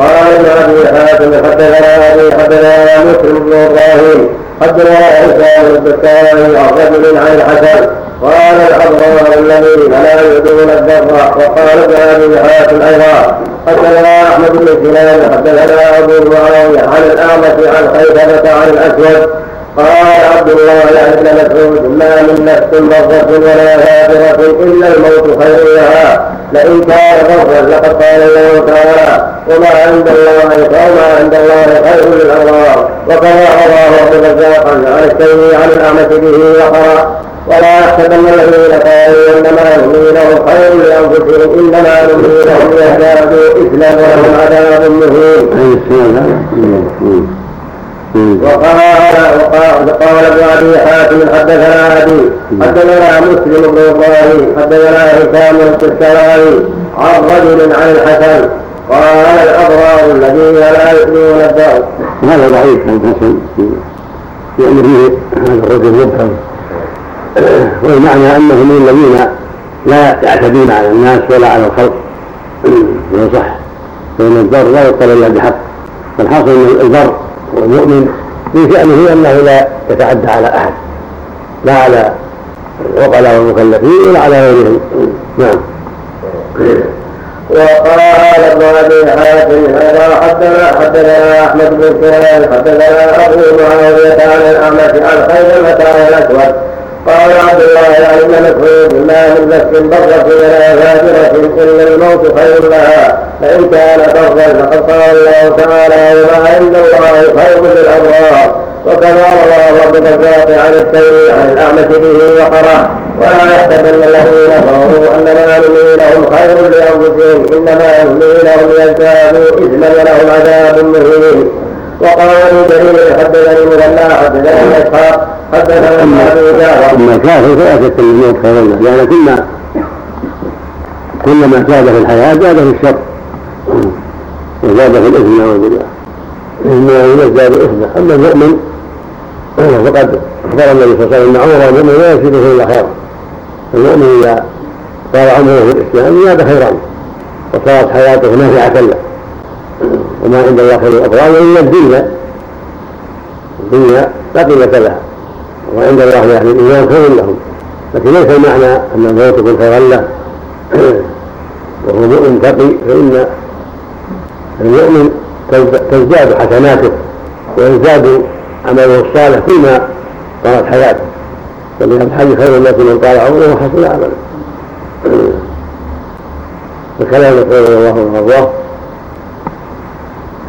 قال ابن أبي حاتم حدثنا ابي حدثنا مسلم بن إبراهيم حدثنا عيسى بن الدكاوي عن رجل عن الحسن قال الأبرار الذين لا يؤذون الدر وقال ابن أبي حاتم أيضا حدثنا أحمد بن سنان حدثنا أبو معاويه عن الأعمش عن خيثمة عن الأسود قال عبد الله بن مسعود ما من نفس مرضة ولا هابرة إلا الموت خير لها لئن كان فضلا لقد قال الله تعالى وما عند الله فما عند الله خير للأبرار وكما رواه عبد الرزاق عن السيد عن الأعمش به وقرأ. ولا يحسبن الذين قالوا إنما نملي لهم خير لانفسهم إنما نملي لهم ليزدادوا اثما ولهم عذاب مهين. وقال وقال قال ابن ابي حاتم حدثنا ابي حدثنا مسلم بن إبراهيم حدثنا هشام بن عن رجل عن الحسن قال الابرار الذين لا يؤمنون الدار.
هذا ضعيف عن الحسن في امره هذا الرجل مبهم والمعنى انه من الذين لا يعتدون على الناس ولا على الخلق ويصح فان البر لا يقتل الا بحق فالحاصل ان البر والمؤمن في شأنه أنه لا يتعدى على أحد لا على العقلاء والمكلفين ولا على غيرهم. نعم.
وقال ابن أبي حاتم هذا حدثنا حدثنا أحمد بن سهيل حدثنا أبو معاوية عن الأعمش عن خير الاسود قال عبد الله ابن مسعود ما من نفس برة ولا فاجرة إلا الموت خير لها فإن كان برا فقد قال الله تعالى وما عند الله خير للأبرار وكما رواه عبد الرزاق عن الثوري عن الأعمش به وقرأ ولا يحسبن الذين كفروا أنما نملي لهم خير لأنفسهم إنما نملي لهم ليزدادوا إثما ولهم عذاب مهين وقال ابن جرير حدثني مثنى حدثني اسحاق حدثنا ابو جعفر
اما الكافر فلا شك ان الموت خير له. لأن كل كلما زاد في الحياة زاد في الشر. وزاد في الإثم نعوذ بالله. انه يزداد اثما أما المؤمن فقد أخبر النبي صلى الله عليه وسلم أن عمر المؤمن لا يزيده إلا خيرا. المؤمن إذا طال عمره في الإسلام زاد خيرا. وصارت حياته نافعة له. وما عند الله خير الأبرار والا الدنيا الدنيا لا قيمة لها وعند الله لاهل الإيمان خير لهم. لكن ليس المعنى أن الموت يكون خيرا له. [CLEARS THROAT] وهو مؤمن تقي فإن المؤمن تزداد حسناته ويزداد عمله الصالح كلما طالت حياته. ولهذا الحج خير الناس من طال عمره وحسن عمله. [CLEARS THROAT] فكلام رضي الله وارضاه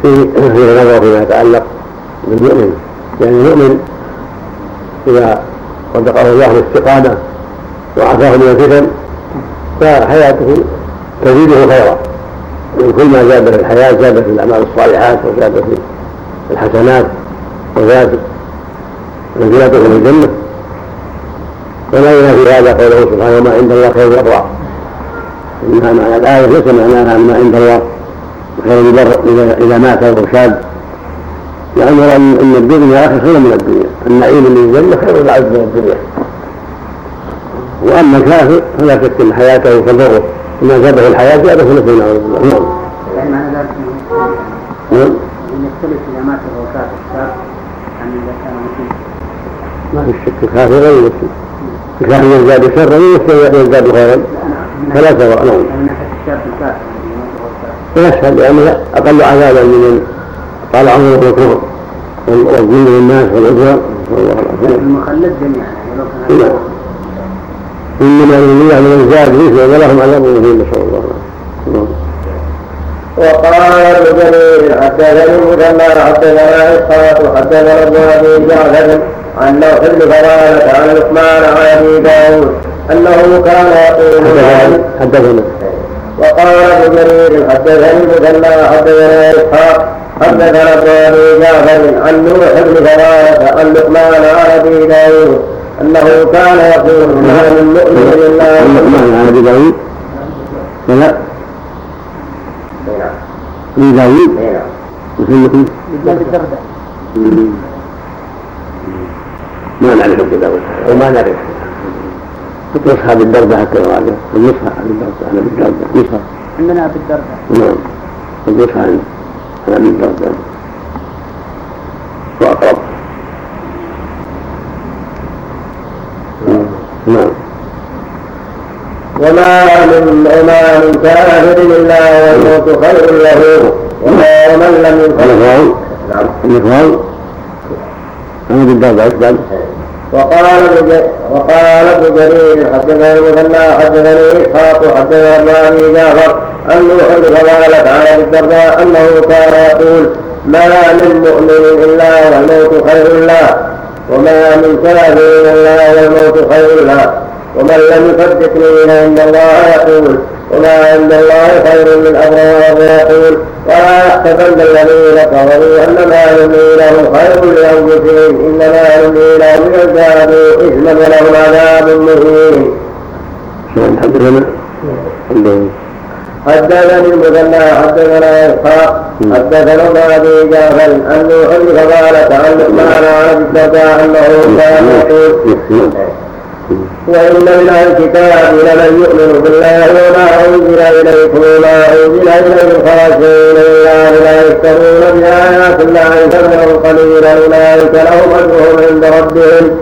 في في نظر فيما يتعلق بالمؤمن. يعني المؤمن إذا رزقه الله الاستقامة وعافاه من الفتن فحياته تزيده خيرا. كل ما زاد في الحياة زاد في الأعمال الصالحات وزاد في الحسنات وزاد منزلته في الجنة. ولا ينافي هذا قوله سبحانه ما عند الله خير وأبرع. إنها معنى الآية ليس معناها ما عند الله. خير البر إذا مات وهو شاب يامر إن الدنيا اخر خير من الدنيا النعيم من الجنه خير العز من الدنيا وأما الكافر فلا شك إن حياته تضره وما زاده الحياة زاده نفسه نعوذ بالله نعم. يعني معنى ذلك نعم. ان يختلف إذا مات وهو كافر شاب عن إذا كان مسلم. ما في شك الكافر غير المسلم. الكافر يزداد شرا والمسلم يزداد خيرا. فلا سواء نعم. ويشهد لأنه أقل عذابا من طال عمره الكفر والظلم للناس والعدوان نسال الله العافيه. المخلد جميعا نعم. إنما يريد من زاد مثله ولهم عذاب مهين نسأل الله العافية.
وقال ابن جرير حدثني المثنى حدثنا اسحاق حدثنا ابن أبي جعفر عن نوح بن فضالة عن عثمان عن أبي داود أنه كان يقول حدثنا وقال ابن جرير حدثني المثنى حدثنا إسحاق حدثنا ابن أبي جعفر عن نوح بن فضالة عن لقمان عن أبي داود أنه كان يقول ما من مؤمن الا
لقمان عن أبي داود؟ لا. أبي داود؟ نعم. ما نعرف ابي داود. وما نعرف. نصحى بالدردة حتى لو عليه النصحى بالدردة أنا بالدردة نصحى
عندنا بالدردة
نعم. النصحى أنا بالدردة وأقرب.
نعم. وما من وما من كافر إلا والموت خير له ومن لم يكن
نعم. الإخوان أنا بالدردة
وقال وقال ابن جرير حدثنا المثنى حدثني إسحاق حدثنا ابي جعفر ان نوح فقالت على الدرداء أنه كان يقول ما من مؤمن إلا والموت خير له وما من كافر إلا والموت خير له ومن لم يصدقني فإن الله يقول وما عند الله خير من ابرار ويقول ولا يحسبن الذين كفروا انما يملي لهم خير لانفسهم انما يملي لهم ليزدادوا اثما ولهم عذاب مهين. حدثني المثنى حدثنا إسحاق حدثنا ابن أبي جعفر ان نوح فقال تعلق معنا عن الدرداء أنه كان يقول وإن من الكتاب لمن يؤمن بالله وما أنزل إليكم وما أنزل إليكم خاشعين لله لا يشترون بآيات الله ثمنا قليلا أولئك لهم أجرهم عند ربهم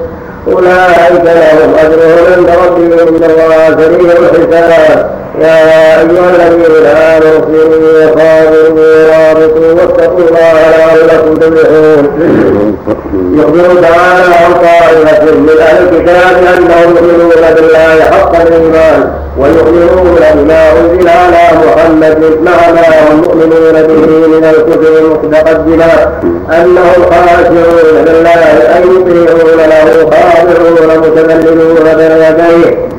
أولئك لهم أجرهم عند ربهم إن الله سريع الحساب. يا أيها الذين آمنوا اصبروا وصابروا ورابطوا واتقوا الله لعلكم تفلحون يخبر تعالى عن طائفة من أهل الكتاب أنهم يؤمنون بالله حق الإيمان ويؤمنون بما أنزل على محمد مع ما هم مؤمنون به من الكتب المتقدمة أنهم خاشعون لله أي يطيعون له خاضعون متذللون بين يديه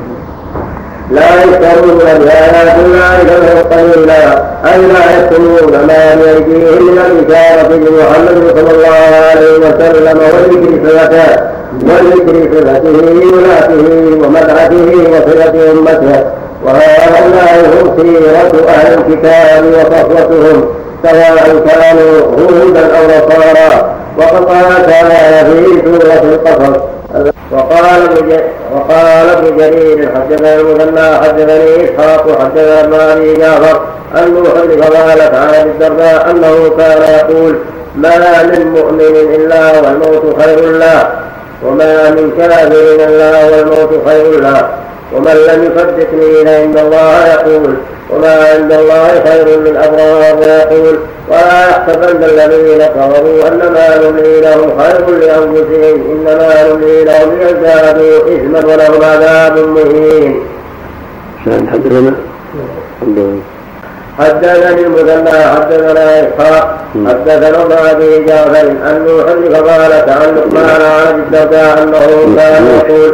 لا يشترون بآيات الله ثمنا قليلا أي لا يكتمون ما بأيديهم من الإشارة بمحمد صلى الله عليه وسلم وذكر صفته وذكر صفته ولاته ومدعته وصلة أمته. وهؤلاء هم سيرة أهل الكتاب وصفوتهم. سواء كانوا هودا أو نصارى. وقد قال تعالى في سورة القصص. وقال وقال ابن جرير حدثنا المثنى حدثني إسحاق حدثنا ابن أبي جعفر أن نوح فقالت عن الدرداء أنه كان يقول ما من مؤمن إلا والموت خير له وما من كافر إلا والموت خير له. ومن لم يصدقني فإن الله يقول وما عند الله خير للأبرار ويقول ولا يحسبن الذين كفروا أنما نملي لهم خير لأنفسهم إنما نملي لهم ليزدادوا إثما ولهم عذاب مهين.
حدثنا؟
حدثني المثنى حدثنا إسحاق حدثنا ابن أبي جعفر أن نوح فقال عن لقمان عن الدرداء أنه كان يقول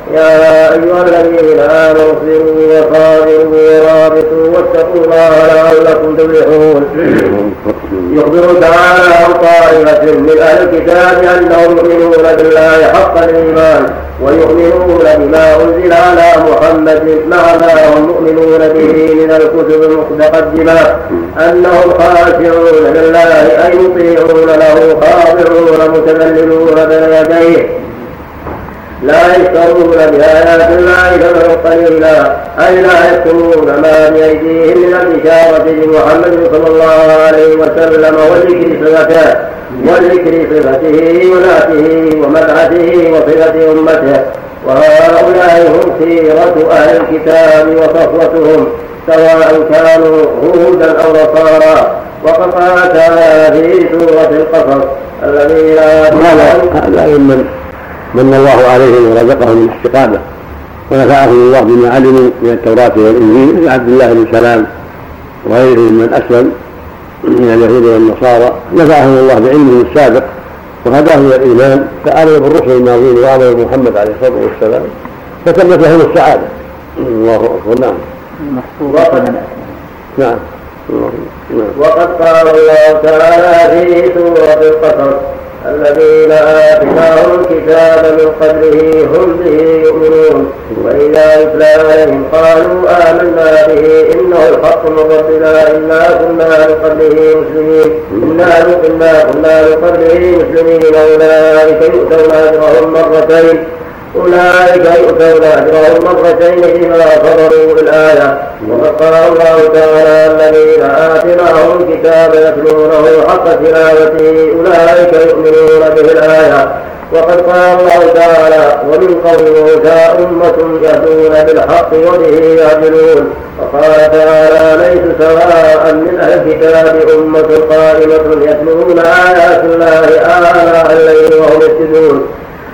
يا أيها الذين آمنوا اصبروا وصابروا ورابطوا واتقوا الله لعلكم تفلحون. يخبر تعالى عن طائفة من أهل الكتاب أنهم يؤمنون بالله حق الإيمان ويؤمنون بما أنزل على محمد مع ما هم مؤمنون به من الكتب المتقدمة أنهم خاشعون لله أي يطيعون له خاضعون متذللون بين يديه. لا يشترون بآيات الله ثمنا قليلا أي لا يكتمون ما بأيديهم من البشارة بمحمد صلى الله عليه وسلم وذكر صفته وذكر صفته وذاته ومدعته وصفة أمته. وهؤلاء هم سيرة أهل الكتاب وصفوتهم سواء كانوا هودا أو نصارى. وقد قال تعالى في سورة القصص الذين
ممن من الله عليهم ورزقهم الاستقامه ونفعهم الله بما علموا من التوراة والإنجيل مثل عبد الله بن سلام وغيرهم من اسلم من اليهود والنصارى. نفعهم الله بعلمه السابق وهداهم إلى الإيمان فامنوا بالرسل الماضين وامنوا بمحمد عليه الصلاة والسلام فتمت لهم السعاده الله أكبر. نعم.
نعم. وقد قال الله تعالى في سورة القصص الذين آتيناهم الكتاب من قبله هم به يؤمنون. وإذا يتلى عليهم قالوا آمنا به إنه الحق من ربنا إنا كنا من قبله مسلمين. إنا كنا كنا من قبله مسلمين أولئك يؤتون أجرهم مرتين. أولئك يؤتون أجرهم مرتين بما صبروا وقد قال الله تعالى الذين آتيناهم الكتاب يتلونه حق تلاوته. أولئك يؤمنون به الآية وقد قال الله تعالى ومن قوم موسى أمة يهدون بالحق وبه يعدلون. وقال تعالى ليس سواء من أهل الكتاب أمة قائمة يتلون آيات الله آلاء الليل وهم يسجدون.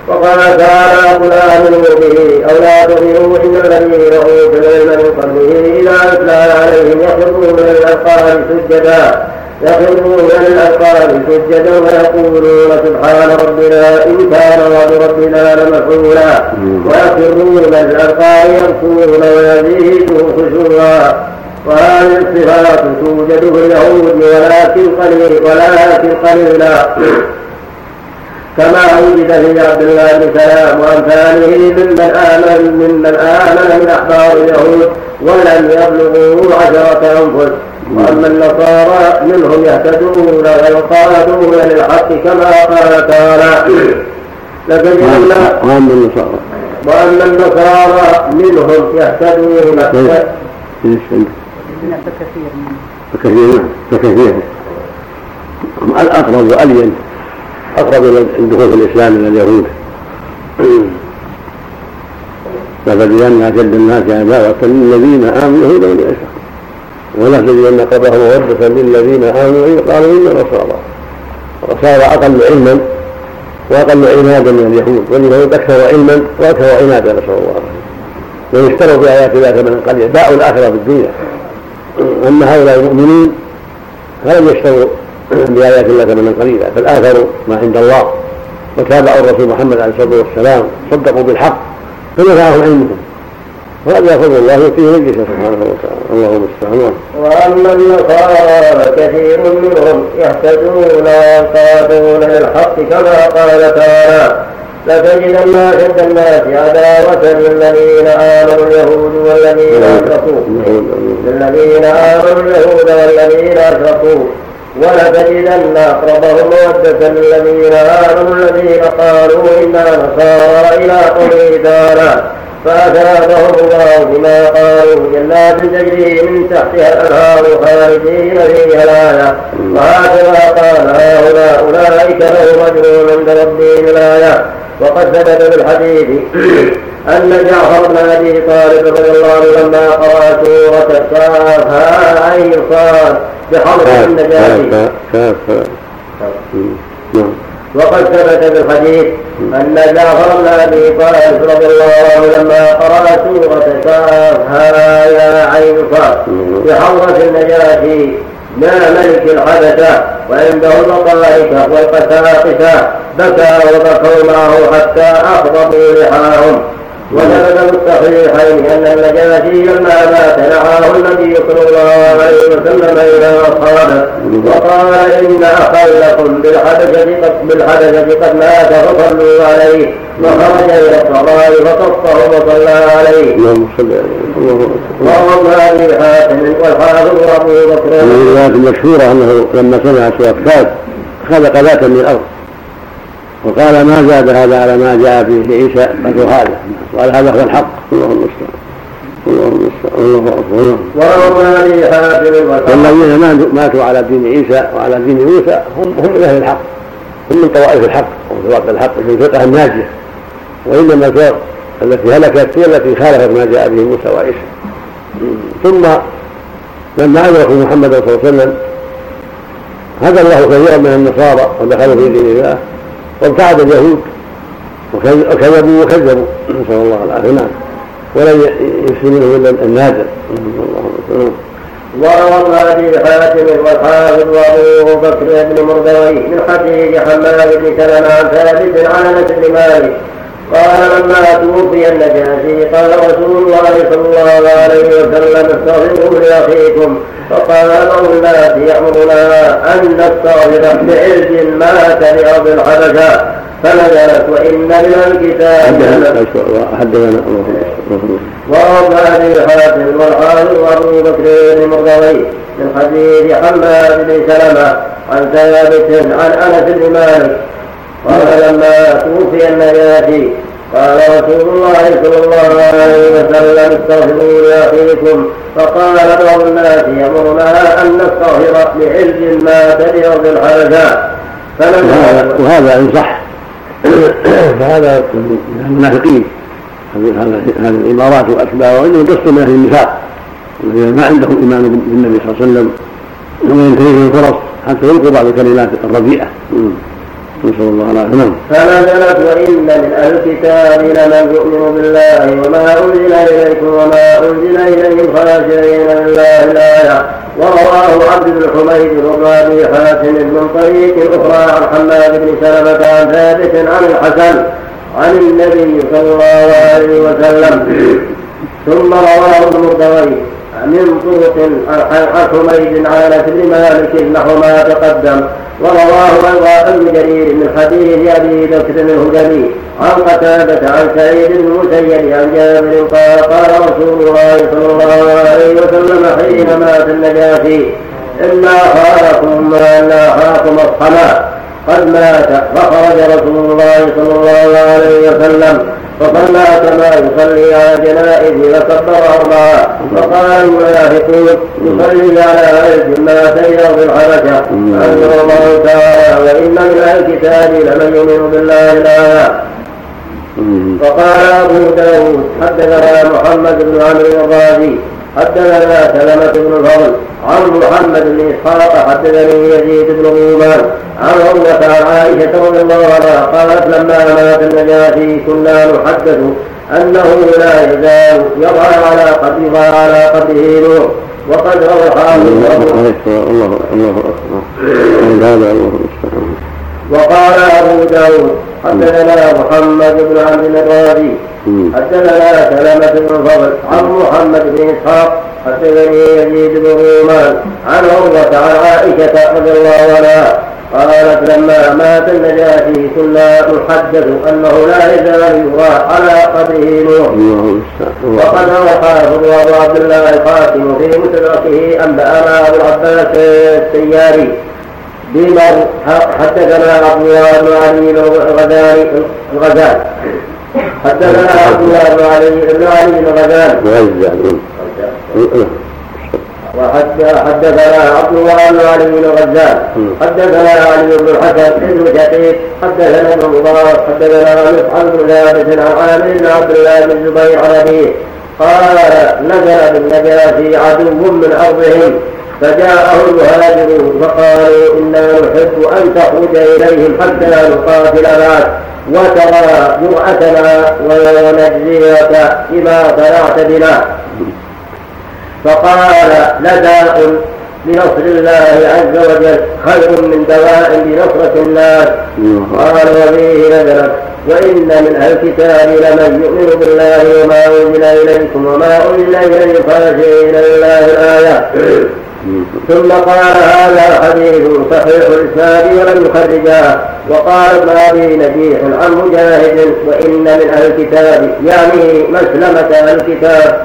وقال تعالى قل آمنوا به أو لا تؤمنوا إن الذين أوتوا العلم من قبله إذا يتلى عليهم يخرجون من الأذقان سجدا يخرجون من الأذقان سجدا ويقولون سبحان ربنا إن كان وعد ربنا لمفعولا ويخرون من الأذقان يبكون ويزيدهم خشوعا وهذه الصفات توجد في اليهود ولكن قليل ولكن قليلا. كما وجد في عبد الله بن سلام وأمثاله ممن آمن ممن آمن من أحبار اليهود ولم يبلغوا عشرة أنفس. وأما النصارى منهم يهتدون ويقادون للحق كما قال تعالى. [CLEARS THROAT] لتجدن
وأما النصارى.
وأما النصارى. منهم يهتدون.
فكثير نعم فكثير الأقرب وألين أقرب إلى الدخول في الإسلام من اليهود. لتجدن أشد الناس عداوة للذين آمنوا اليهود والأشرار ولتجدن قبلهم مودة للذين آمنوا قالوا إنا نصارى النصارى أقل علما وأقل عنادا من اليهود واليهود أكثر علما وأكثر عنادا نسأل الله العافية. ويشتروا بآيات الله ثمنا قليلا باءوا الآخرة في الدنيا أما هؤلاء المؤمنين فلم يشتروا بآيات الله ثمنا قليلا بل آثروا ما عند الله. وتابعوا الرسول محمد عليه الصلاة والسلام صدقوا بالحق فنفعهم علمهم. وهذا فضل الله يؤتيه من يشاء سبحانه وتعالى. الله المستعان.
وأما النصارى كثير منهم يهتدون وينقادون للحق كما قال تعالى لتجدن أشد الناس عداوة للذين آمنوا اليهود والذين أشركوا. للذين آمنوا اليهود والذين أشركوا. ولتجدن أقربهم مودة للذين آمنوا الذين قالوا إنا نصارى إلى قوله تعالى فأثابهم الله بما قالوا جنات تجري من تحتها الأنهار خالدين فيها الآية وهكذا قال هؤلاء أولئك لهم أجر عند ربهم الآية وقد ثبت في الحديث أن جعفر بن أبي طالب رضي الله عنه لما قرأ سورة كافها عين صاد بحرف النجاة نعم. وقد ثبت في الحديث أن جعفر بن أبي طالب رضي الله عنه لما قرأ سورة كافها يا عين صاد بحضرة النجاة لا ملك الحدث وعنده البطاركة والقساقسة بكى وبكوا معه حتى أخضبوا لحاهم وثبت في الصحيحين أن النجاشي لما مات نعاه النبي صلى الله عليه وسلم إلى اصحابه وقال إن اخا لكم بالحدث قد بالحدث قد مات فصلوا عليه. وخرج إلى الصلاة فقصه وصلى عليه. اللهم صل عليه وروى ابي حاتم والحافظ أبو بكر. من
الروايات المشهورة أنه لما سمع سوره كاد خلق ذاتا من الأرض. وقال ما زاد هذا على ما جاء فيه لعيسى قدر هذا. قال هذا هو الحق. الله المستعان. الله المستعان. الله اكبر والذين ماتوا على دين عيسى وعلى دين موسى هم هم من أهل الحق. هم من طوائف الحق. وفرق الحق. في الفرقه الناجية. وإنما الفرق التي هلكت هي التي خالفت ما جاء به موسى وعيسى. ثم لما أدركوا محمدا صلى الله عليه وسلم هدى الله كثيرا من النصارى ودخلوا في دين الله. وابتعد اليهود وكذبوا وكذبوا نسأل الله العافية نعم ولن يفسد منهم إلا النادر
وروى ابي حاتم والحافظ وابو بكر بن مردوي من حديث حماد بن سلمة عن ثابت عن انس بن مالك قال لما توفي النجاشي قال رسول الله صلى الله عليه وسلم استغفروا لأخيكم. فقال بعض الناس يأمرنا أن نستغفر بعز مات لارض الحبشه فنزلت وإن من الكتاب
حدثنا
وروى أبي حاتم والحافظ وأبو بكر بن مرضوي من حديث حماد بن سلمة عن ثابت عن أنس بن مالك قال لما توفي النجاشي قال رسول الله صلى الله عليه وسلم استغفروا لأخيكم. فقال بعض الناس يامرنا أن نستغفر لعز ما تبعض الحاجات
وهذا إن صح. [COUGHS] فهذا من المنافقين. هذه الإمارات واتباعها وإنهم قصد من أهل النفاق. الذين ما عندهم إيمان بالنبي صلى الله عليه وسلم وينتهي الفرص حتى يلقوا بعض الكلمات الرديئه نسأل الله العافية. نعم.
فنزلت وإن من أهل الكتاب لمن يؤمن بالله وما أنزل إليكم وما أنزل إليهم خاشعين لله الآية. ورواه عبد بن حميد وابن حاتم من طريق أخرى عن حماد بن سلمة عن ثابت عن الحسن عن النبي صلى الله عليه وسلم. ثم رواه ابن من طرق عن حميد عن انس بن مالك نحو ما تقدم. ورواه أيضا ابن جرير من حديث أبي بكر الهدني عن قتادة عن سعيد بن المسيب عن جابر قال قال رسول الله صلى الله عليه وسلم حين مات النجاشي إنا خالكم وإنا أخاكم الصلاة قد مات فخرج رسول الله صلى الله عليه وسلم فصلى كما يصلي على جنائزه فكبر أربعة. فقال المنافقون يصلي على عز ما سير في الحبشة أنزل الله تعالى وإن من أهل الكتاب لمن يؤمن بالله الآية فقال أبو داود حدثنا محمد بن عمرو الرازي حدثنا سلمة بن الفضل عن محمد بن إسحاق حدثني يزيد بن غومان عن عروة عن عائشة رضي الله عنها قالت لما مات النجاشي كنا نحدث أنه لا يزال يضع على قبره على قبره نور. وقد روى الله الله الله وقال أبو داود حدثنا محمد بن عبد الرازي حدثنا سلمة بن الفضل عن محمد بن إسحاق حدثني يزيد بن رومان عن عروة عن عائشة رضي الله عنها قالت لما مات النجاشي كنا نحدث أنه لا يزال يرى على قبره نور. وقد روى حافظ أبو عبد الله القاسم في مستدركه انبانا أبو العباس السياري بمر حدثنا عبد الله بن علي الغزالي الغزال حدثنا عبد الله بن علي بن علي الغزال وحدثنا عبد الله بن علي بن غزال حدثنا علي بن الحسن بن شقيق. حدثنا ابن مبارك حدثنا مسعد بن ثابت عن عامر بن عبد الله بن الزبير عن قال نزل بالنجاشي عدو من أرضهم. فجاءه المهاجرون فقالوا إنا نحب أن تخرج إليهم حتى نقاتل معك وترى جرأتنا ونجزيك بما صنعت بنا. فقال لداء بنصر الله عز وجل خير من دواء بنصرة الناس قال وفيه نزلت وإن من أهل الكتاب لمن يؤمن بالله وما أنزل إليكم وما أنزل إليكم خاشعين لله الآية. ثم قال هذا حديث صحيح الإسناد ولم يخرجاه وقال ابن أبي نجيح عن مجاهد وإن من أهل الكتاب يعني مسلمة أهل الكتاب.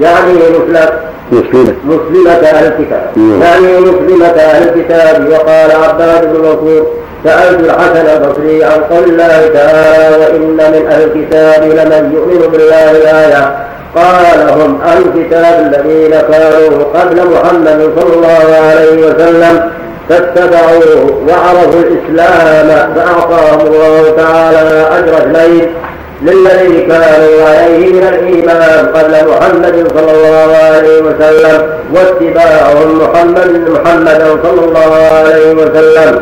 يعني مسلم مسلمة. مسلمة أهل الكتاب. يعني مسلمة أهل الكتاب. وقال عباد بن منصور سألت الحسن البصري عن قول الله تعالى وإن من أهل الكتاب لمن يؤمن بالله الآية. قال هم أهل الكتاب الذين كانوا قبل محمد صلى الله عليه وسلم فاتبعوه وعرفوا الإسلام فأعطاهم الله تعالى أجر اثنين للذي كانوا عليه من الإيمان قبل محمد صلى الله عليه وسلم واتباعهم محمد محمدا صلى الله عليه وسلم.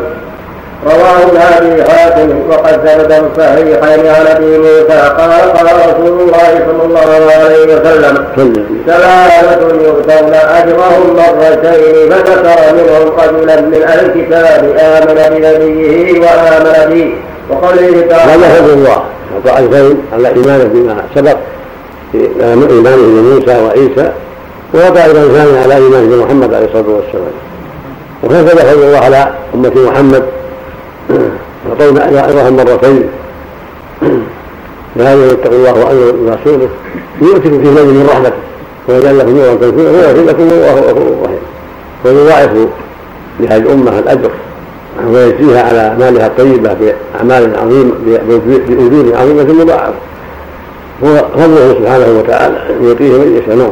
رواه ابي حاتم وقد ثبت الصحيحين عن أبي موسى قال قال رسول الله صلى الله عليه وسلم ثلاثة يؤتون أجرهم مرتين فذكر منهم رجلا من أهل الكتاب آمن بنبيه وآمن به وقوله تعالى
هذا فضل الله وطائفين على إيمانه بما سبق إيمانه بموسى وعيسى وطائفه ثانية على إيمانه بمحمد عليه الصلاة والسلام. وكيف فضل الله على أمة محمد أعطونا أجرهم مرتين. لهذا يتقوا الله وأمر رسوله. يؤتكم في ليل من رحمته. ويجعل لكم نورا تنسونه ويغفر لكم والله غفور رحيم. ويضاعف لهذه الأمة الأجر. ويجزيها على أعمالها الطيبة بأعمال عظيمة بأجور عظيمة مضاعفة. هو فضله سبحانه وتعالى يعطيه من يشاء نعم.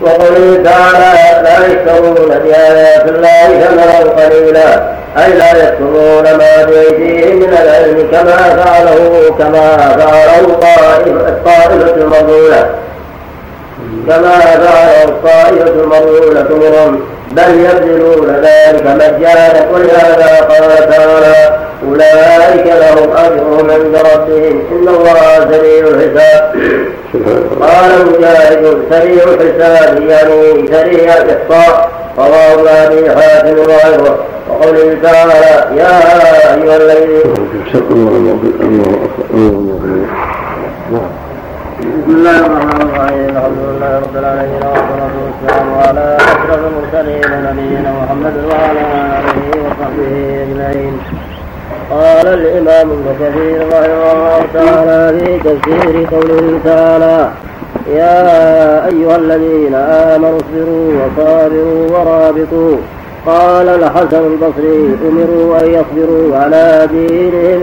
وقوله تعالى لا يشترون بآيات الله ثمنا قليلا أي لا يكتمون ما بأيديهم من العلم كما فعله كما فعله الطائفة المرذولة كما فعله الطائفة المرذولة منهم بل يبذلون ذلك مجانا ولهذا قال تعالى أولئك لهم أجرهم عند ربهم. إن الله سريع الحساب. قال مجاهد سريع الحساب يعني سريع الإحصاء. رواه أبي حاتم وغيره. وقوله تعالى يا أيها الذين بسم الله الرحمن الرحيم. الحمد لله رب العالمين والصلاة والسلام على أشرف المرسلين نبينا محمد وعلى آله وصحبه أجمعين. قال الإمام ابن كثير رحمه الله تعالى في تفسير قوله تعالى يا أيها الذين آمنوا اصبروا وصابروا ورابطوا. قال الحسن البصري أمروا أن يصبروا على دينهم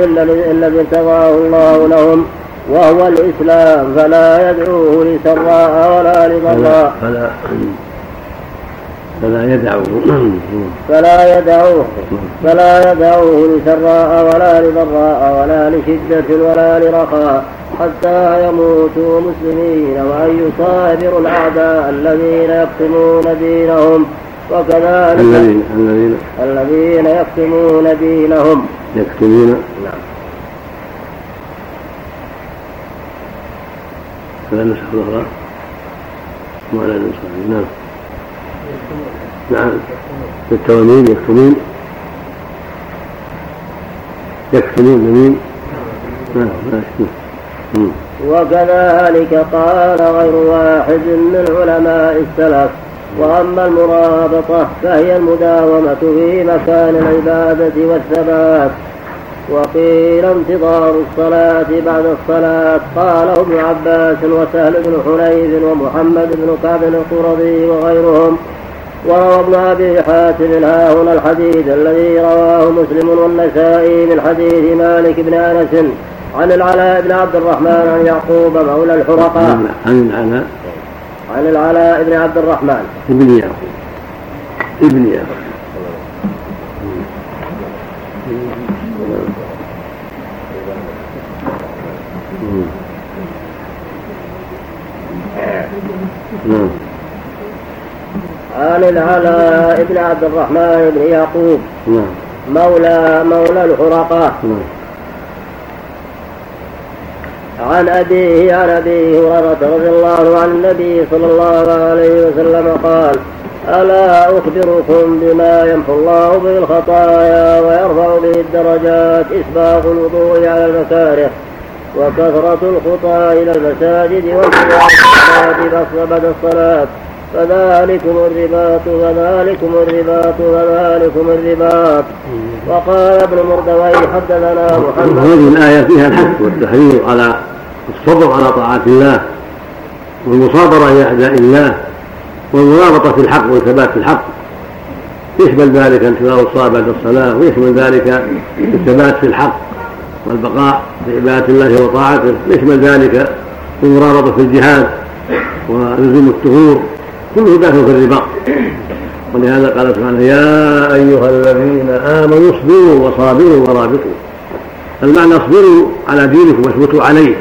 الذي ارتضاه الله لهم. وهو الإسلام فلا يدعوه لسراء ولا لضراء.
فلا فلا يدعوه.
فلا يدعوه فلا يدعوه لسراء ولا لضراء ولا لشدة ولا لرخاء حتى يموتوا مسلمين وأن يصابروا الأعداء الذين يقسمون دينهم. وكذلك
الذين الذين
يكتمون دينهم.
يكتمون
نعم.
فلا نسخ الأخرى ولا نسخ نعم. نعم. بالتوامين يكتمون. يكتمون يمين نعم
وكذلك قال غير واحد من علماء السلف. وأما المرابطة فهي المداومة في مكان العبادة والثبات. وقيل انتظار الصلاة بعد الصلاة. قاله ابن عباس وسهل بن حنيف ومحمد بن كعب القرظي وغيرهم. وروى ابن أبي حاتم ها هنا الحديث الذي رواه مسلم والنسائي من حديث مالك بن أنس عن العلاء بن عبد الرحمن عن يعقوب مولى الحرقاء
عن العلاء.
عن العلاء بن عبد الرحمن.
ابن يعقوب. ابن يعقوب.
نعم عن العلاء بن عبد الرحمن بن يعقوب. نعم مولى مولى الحرقاء عن أبيه عن أبي هريرة رضي الله عن النبي صلى الله عليه وسلم قال ألا أخبركم بما يمحو الله به الخطايا ويرفع به الدرجات إسباغ الوضوء على المكاره وكثرة الخطى إلى المساجد والصلاة بعد الصلاة. فذلكم الرباط فذلكم الرباط فذلكم الرباط. وقال ابن مردوي حدثنا محمد.
هذه الآية فيها الحث والتحريض على الصبر على طاعات الله والمصابرة إلى أعداء الله والمرابطة في الحق والثبات في الحق. يشمل ذلك انتظار الصلاة بعد الصلاة ويشمل ذلك الثبات في الحق. والبقاء في عبادة الله وطاعته. يشمل ذلك؟ المرابطة في الجهاد ولزوم الثغور. كله داخل في الرباط ولهذا قال سبحانه يا أيها الذين آمنوا اصبروا وصابروا ورابطوا. المعنى اصبروا على دينكم واثبتوا عليه.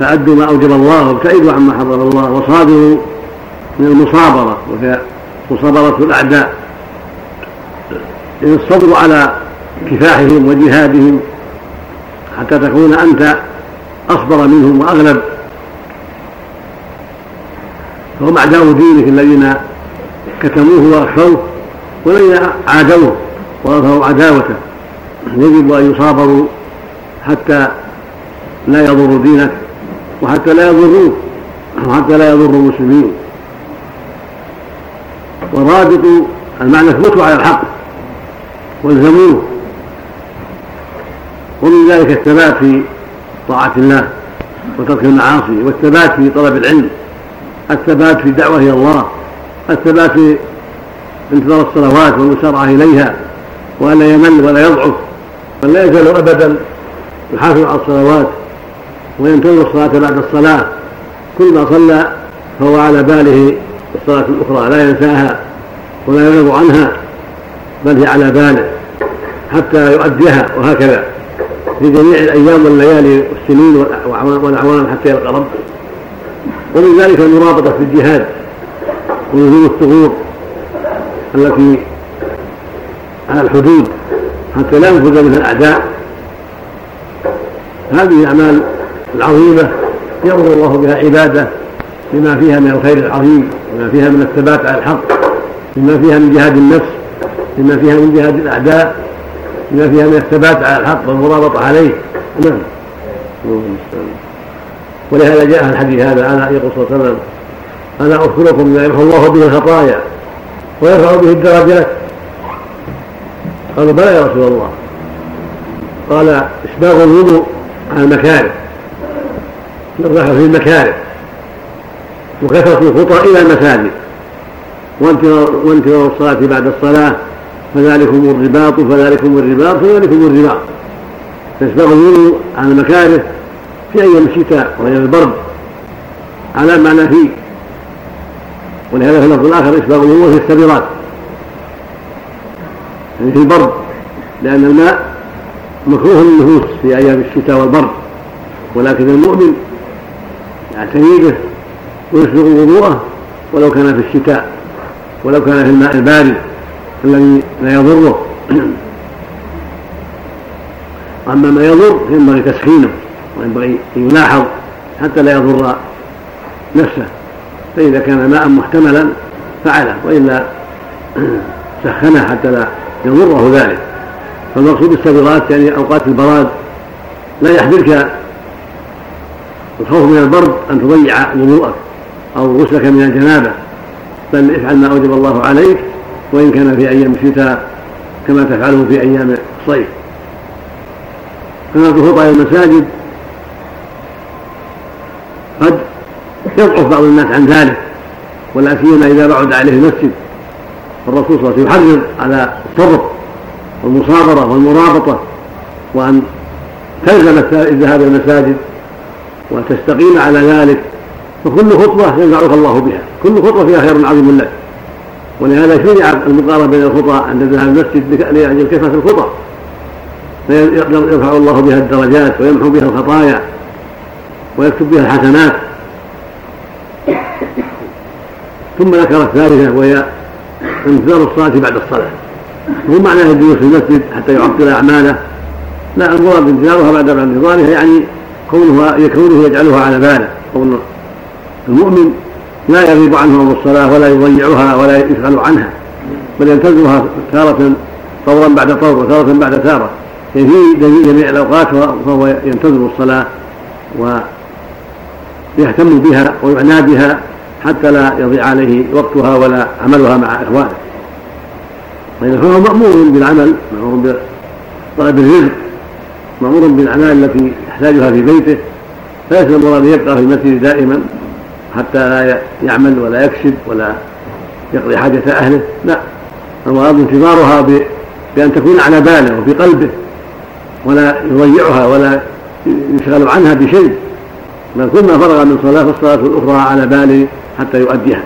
فأدوا ما أوجب الله وابتعدوا عما حضر الله وصابروا من المصابرة وهي مصابرة الأعداء. الصبر على كفاحهم وجهادهم حتى تكون أنت أصبر منهم وأغلب. فهم أعداء دينك الذين كتموه وأخفوه والذين عادوه وأظهروا عداوته. يجب أن يصابروا حتى لا يضروا دينك وحتى لا يضروه وحتى لا يضروا المسلمين. ورابطوا المعنى اثبتوا على الحق. والزموه ومن ذلك الثبات في طاعة الله وترك المعاصي والثبات في طلب العلم الثبات في الدعوة إلى الله الثبات في انتظار الصلوات والمسارعة إليها وألا يمل ولا يضعف بل لا يزال أبدا يحافظ على الصلوات وينتظر الصلاة بعد الصلاة. كل ما صلى فهو على باله الصلاة الأخرى لا ينساها ولا يغضب عنها بل هي على باله حتى يؤديها وهكذا. في جميع الأيام والليالي والسنين والأعوام حتى يلقى ربه. ومن ذلك المرابطة في الجهاد ونزول الثغور التي على الحدود حتى لا ينفذ منها الأعداء. هذه الأعمال العظيمة يرضى الله بها عباده بما فيها من الخير العظيم بما فيها من الثبات على الحق بما فيها من جهاد النفس بما فيها من جهاد الأعداء. بما فيها من الثبات على الحق والمرابطة عليه. نعم. ولهذا جاء الحديث هذا أنا يقول صلى الله عليه وسلم أنا أخبركم بما يمحو الله به الخطايا ويرفع به الدرجات. قالوا بلى يا رسول الله. قال إسباغ الوضوء على المكاره. الراحه في المكاره. وكثرة الخطى إلى المساجد. وانتظار الصلاة بعد الصلاة. فذلكم الرباط فذلكم الرباط فذلكم الرباط. فاسباغ الوضوء على المكاره في أيام الشتاء وأيام البرد. على معنى فيه. ولهذا في اللفظ الآخر إسباغ الوضوء في السبيرات يعني في البرد. لأن الماء مكروه للنفوس في أيام الشتاء والبرد. ولكن المؤمن يعتني به ويسبغ وضوءه ولو كان في الشتاء ولو كان في الماء البارد. الذي لا يضره. أما ما يضر فينبغي تسخينه وينبغي أن يلاحظ حتى لا يضر نفسه. فإذا كان ماء محتملا فعله وإلا [CLEARS THROAT] سخنه حتى لا يضره ذلك. فالمقصود السبغات يعني أوقات البراد لا يحملك الخوف من البرد أن تضيع وضوءك أو غسلك من الجنابة بل افعل ما أوجب الله عليك وإن كان في أيام الشتاء كما تفعله في أيام الصيف. كما في خطى المساجد قد يضعف بعض الناس عن ذلك ولا سيما إذا بعد عليه المسجد. فالرسول صلى الله عليه وسلم يحرض على الترك والمصابرة والمرابطة وأن تلزم الذهاب إلى المساجد وتستقيم على ذلك فكل خطوة ينفعك الله بها. كل خطوة فيها خير عظيم لك. ولهذا شرع المقارنة بين الخطى عند ذهاب المسجد لأجل كثرة الخطى يرفع الله بها الدرجات ويمحو بها الخطايا ويكتب بها الحسنات. ثم ذكر الثالثة وهي انتظار الصلاة بعد الصلاة. مو معناه الجلوس في المسجد حتى يعطل أعماله. لا المراد انتظارها بعد انتظارها يعني كونها كونه يجعلها على باله. كون المؤمن لا يغيب عنه الصلاة ولا يضيعها ولا يشغل عنها بل ينتظرها تارة طورا بعد طور وتارة بعد تارة. في جميع الأوقات فهو ينتظر الصلاة ويهتم بها ويعنى بها حتى لا يضيع عليه وقتها ولا عملها مع إخوانه. فهو مأمور بالعمل مأمور بطلب الرزق مأمور بالأعمال التي يحتاجها في بيته فليس المراد يبقى في المسجد دائما. حتى لا يعمل ولا يكسب ولا يقضي حاجة أهله. لا. المراد انتظارها بأن تكون على باله وفي قلبه ولا يضيعها ولا يشغل عنها بشيء. بل كل ما فرغ من صلاة فالصلاة الأخرى على باله حتى يؤديها.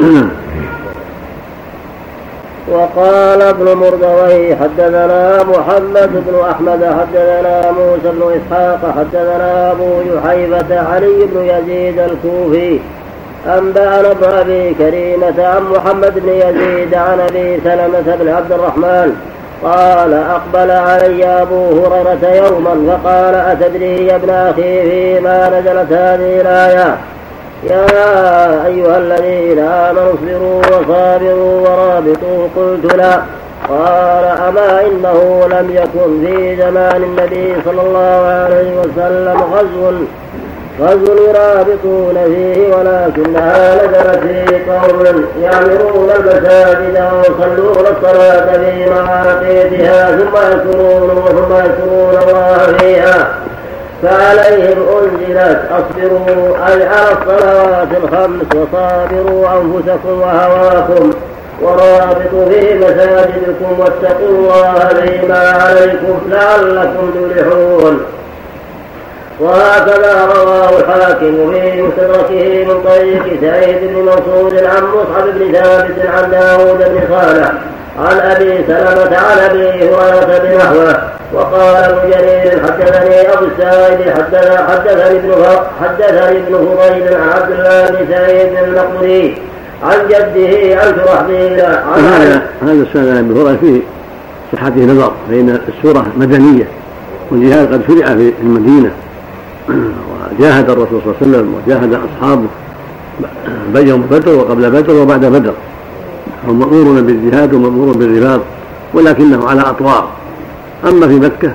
[CLEARS THROAT]
وقال ابن مردوي حدثنا محمد بن أحمد حدثنا موسى بن إسحاق حدثنا أبو جحيفه علي بن يزيد الكوفي انبانا ابن أبي كريمة عن محمد بن يزيد عن أبي سلمة بن عبد الرحمن قال أقبل علي أبو هريرة يوما فقال أتدري يا ابن أخي فيما نزلت هذه الآية؟ يا أيها الذين آمنوا اصبروا وصابروا ورابطوا. قلت لا. قال أما إنه لم يكن في زمان النبي صلى الله عليه وسلم غزو. غزو يرابطون فيه ولكنها نزلت في قوم يعمرون المساجد ويصلون الصلاة في مواقيتها ثم يذكرون ثم يذكرون الله فيها. فعليهم أنزلت أصبروا أي على الصلوات الخمس وصابروا أنفسكم وهواكم ورابطوا في مساجدكم واتقوا الله فيما عليكم لعلكم تفلحون. وهكذا رواه الحاكم في مستدركه من طريق سعيد بن منصور عن مصعب بن ثابت عن داود بن صالح عن أبي سلمة عن أبي هريرة بنحوه وقال ابن جرير حدثني أبو السائب حدثني ابن حدثني ابن فضيل عن عبد الله بن سعيد المقبري عن جده عن شرحبيل
هذا هذا السنة أبي هريرة فيه صحته نظر فإن السورة مدنية والجهاد قد شرع في المدينة. [CLEARS THROAT] وجاهد الرسول صلى الله عليه وسلم وجاهد أصحابه يوم بدر وقبل بدر وبعد بدر. هم مأمورون بالجهاد ومامور بالرباط ولكنه على أطوار. أما في مكة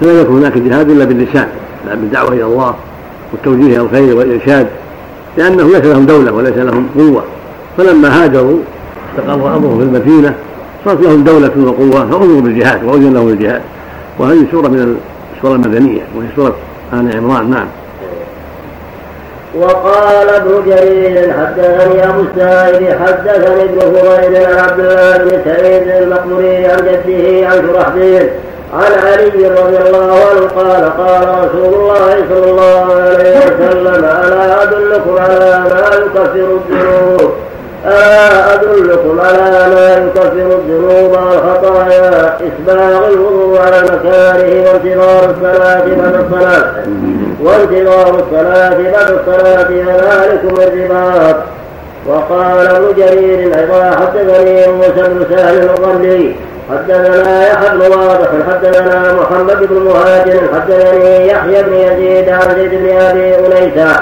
فلا يكون هناك جهاد إلا باللسان لا بالدعوة إلى الله والتوجيه إلى الخير والإرشاد لأنه ليس لهم دولة وليس لهم قوة. فلما هاجروا استقر أمرهم في المدينة صارت لهم دولة وقوة فامروا بالجهاد وأذن لهم بالجهاد وهذه سورة من السوره المدنية وهي سورة آل عمران نعم.
وقال ابن جرير حدثني ابو السائب حدثني ابن فضيل عن عبد الله بن سعيد المقبري عن جده عن شرحبيل عن علي رضي الله عنه قال قال رسول الله صلى الله عليه وسلم ألا أدلكم على ما يكفر الذنوب؟ ألا أدلكم على ما يكفر الذنوب والخطايا إسباغ الوضوء على مكانه وانتظار الصلاة بعد الصلاة. وانتظار الصلاة بعد الصلاة فذلكم الرباط. وقال ابن جرير أيضا حدثني موسى بن سهل الغلي حدثنا يحيى بن واضح حدثنا محمد بن مهاجر حدثني يحيى بن يزيد عن زيد بن أبي انيسى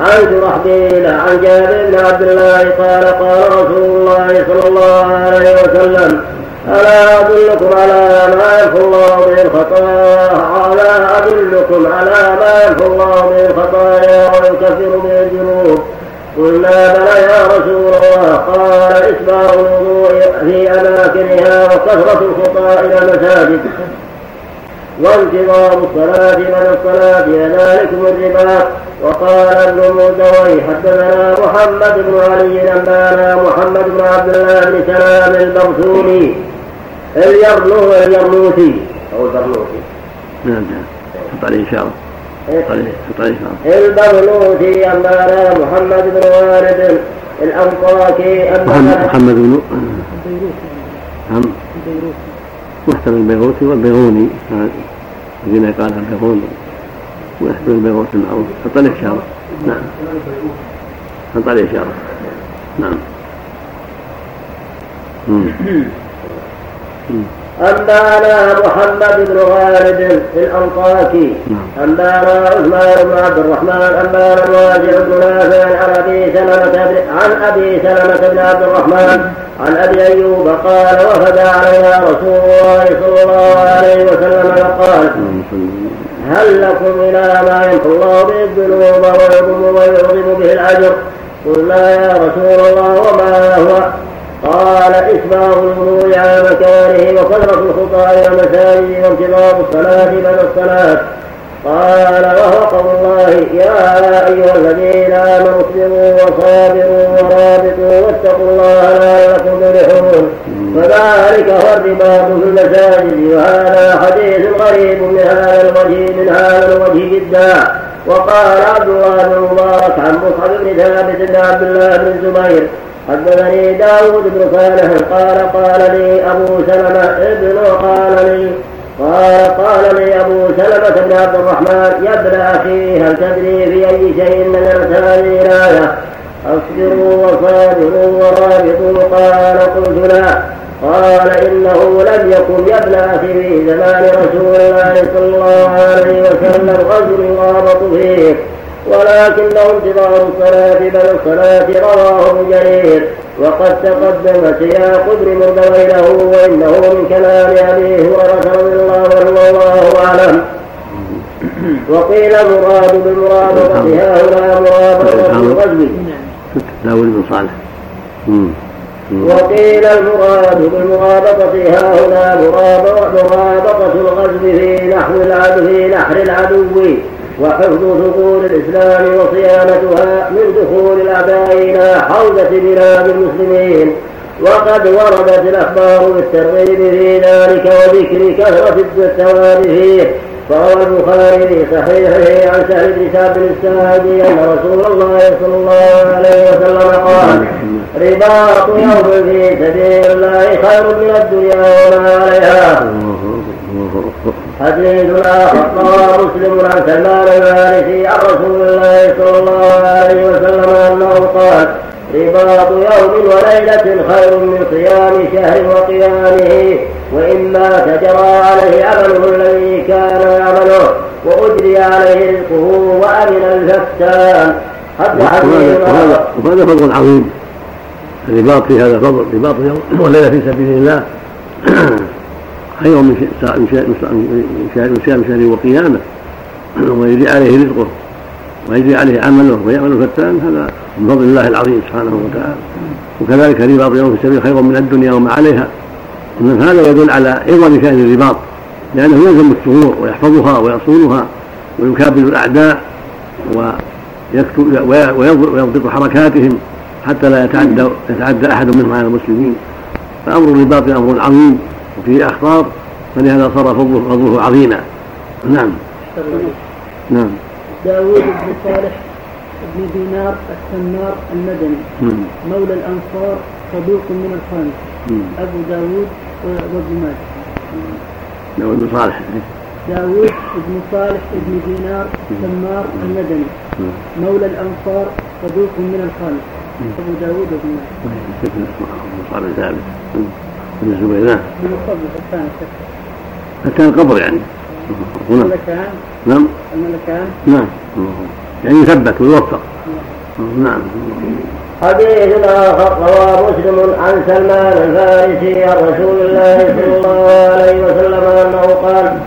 عن شرحبيل عن جابر بن عبد الله قال قال رسول الله صلى الله عليه وسلم ألا أدلكم على ما يمحو الله به الخطايا ألا أدلكم على ما يمحو الله به الخطايا ويكفر به الذنوب؟ قلنا بلى يا رسول الله. قال إسباغ الوضوء في أماكنها وكثرة الخطى إلى المساجد. وانتظار الصلاة من الصلاة ذلكم الرباط وقال ابن مردويه حدثنا محمد بن علي أنبانا محمد بن عبد الله بن سلام البرسوني اليرنو اليرنوسي أو البرنوسي
نعم نعم. حط عليه حط عليه
إشارة البرنوسي أنبانا محمد بن والد الأنطاكي
محمد محمد بن نعم محتمل البيروتي والبيروني الذين قال البيروني ويحتمل البيروتي المعروف حط عليه إشارة نعم. حط عليه إشارة نعم. [COUGHS]
أنبأنا محمد بن غالب الأنطاكي. نعم. أنبأنا عثمان بن عبد الرحمن. أنبأنا الواجع بن نافع عن أبي سلمة عن أبي سلمة بن عبد الرحمن. عن أبي أيوب قال وفد علينا رسول الله صلى الله عليه وسلم فقال هل لكم إلى ما يمحو الله به الذنوب ويضم ويعظم به الأجر؟ قلنا يا رسول الله وما هو؟ قال إسباغ الوضوء على مكانه وكثرة إلى المساجد وانتظار الصلاة بعد الصلاة. قال وهو قول الله يا أيها الذين آمنوا اصبروا وصابروا ورابطوا واتقوا الله لعلكم تفلحون فذلك هو الرباط في المساجد. وهذا حديث غريب من هذا الوجه من هذا الوجه جدا. وقال عبد الله بن مبارك عن مصعب بن ثابت بن عبد الله بن الزبير حدثني داود بن صالح قال قال لي أبو سلمة ابن قال لي قال قال لي أبو سلمة بن عبد الرحمن يا ابن أخي هل تدري في أي شيء نزلت هذه الآية أصبروا وصابروا ورابطوا قال قلت لا. قال إنه لم يكن يا ابن أخي في زمان رسول الله صلى الله عليه وسلم رجل رابط فيه ولكنه انتظار الصلاة بل الصلاة رواه ابن جرير وقد تقدم سياق ابن مردوي له وإنه من كلام أبي هريرة رضي الله عنه والله أعلم. وقيل المراد بالمرابطة هنا مرابطة الغزو
داود بن صالح.
وقيل المراد بالمرابطة ها هنا مرابطة الغزو في نحو العدو في نحر العدو. وحفظ ثقول الإسلام وصيانتها من دخول الأعداء إلى حوزة بلاد المسلمين. وقد وردت الأخبار بالترغيب في ذلك وذكر كثرة الثواب فيه فروى البخاري في صحيحه عن سهل بن بن الساعدي أن رسول الله صلى الله عليه وسلم قال رباط يوم في سبيل الله خير من الدنيا وما عليها. حديث آخر رواه مسلم عن سلمان الفارسي عن رسول الله صلى الله عليه وسلم أنه قال رباط يوم وليلة خير من صيام شهر وقيامه وإما تجرى عليه عمله الذي كان يعمله وأجري عليه رزقه وأمن الفتان
وهذا فضل عظيم. الرباط في هذا فضل رباط يوم وليلة في سبيل الله. [CLEARS THROAT] خير من صيام شهره وقيامة. ويجري عليه رزقه ويجري عليه عمله ويعمل الفتان هذا من فضل الله العظيم سبحانه وتعالى. وكذلك رباط يوم في السبيل خير من الدنيا وما عليها. إن هذا يدل على عظم شأن الرباط لأنه يلزم الثغور ويحفظها ويصونها ويكابد الأعداء ويضبط حركاتهم حتى لا يتعدى يتعدى أحد منهم على المسلمين. فأمر الرباط أمر عظيم. وفيه أخطار فلهذا صار فضله عظيما نعم
نعم داوود بن صالح بن دينار السمار المدني مولى الأنصار صدوق من الخامس أبو داوود وابن ماجه
داوود بن صالح
داوود بن صالح بن دينار السمار المدني مولى الأنصار صدوق من الخامس أبو داوود وابن ماجه
بن الزبير. نعم.
حتى
القبر يعني.
الملكان
نعم.
الملكان
نعم. يعني يثبت ويوفق. نعم.
حديث آخر رواه مسلم عن سلمان الفارسي عن رسول الله صلى الله عليه وسلم أنه قال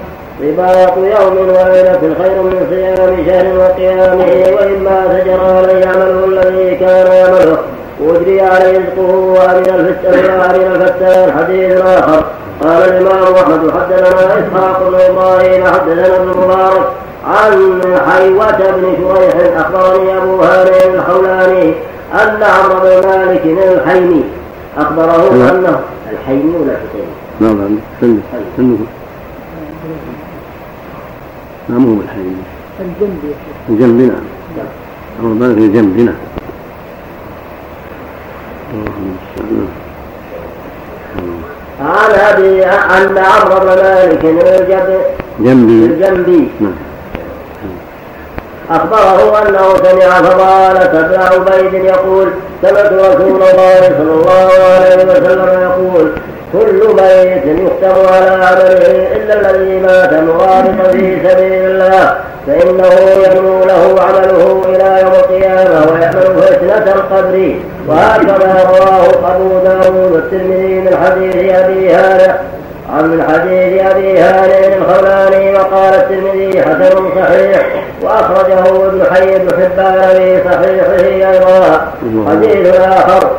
رباط يوم وليلة خير من صيام شهر وقيامه وإما تجرى عليه عمله الذي كان يعمله. وأجري عليه رزقه الفتان وأمن الفتان حديث آخر قال الإمام أحمد حدثنا إسحاق بن إبراهيم حدثنا ابن مبارك عن حيوة بن شريح أخبرني أبو هانئ الحولاني أن عمرو بن مالك الحيمي أخبره
لا.
أنه الحيمي ولا الحسيني؟
نعم نعم نعم هو الحي
الجنب يا شيخ
الجنب نعم أمر بالغ الجنب نعم
عن أبي أن عمرو بن مالك الجب-
جنبي.
الجنبي
نعم.
أخبره أنه سمع فضالة بن عبيد يقول سمعت رسول الله صلى الله عليه وسلم يقول كل ميت يختم على عمله إلا الذي مات مرابطا في سبيل الله. فإنه ينمو له عمله إلى يوم القيامة ويأمن فتنة القبر وهكذا رواه أبو داود والترمذي من حديث أبي هانئ عن حديث أبي هانئ الخولاني وقال الترمذي حسن صحيح وأخرجه ابن حي بن حبان في صحيحه أيضا. حديث آخر.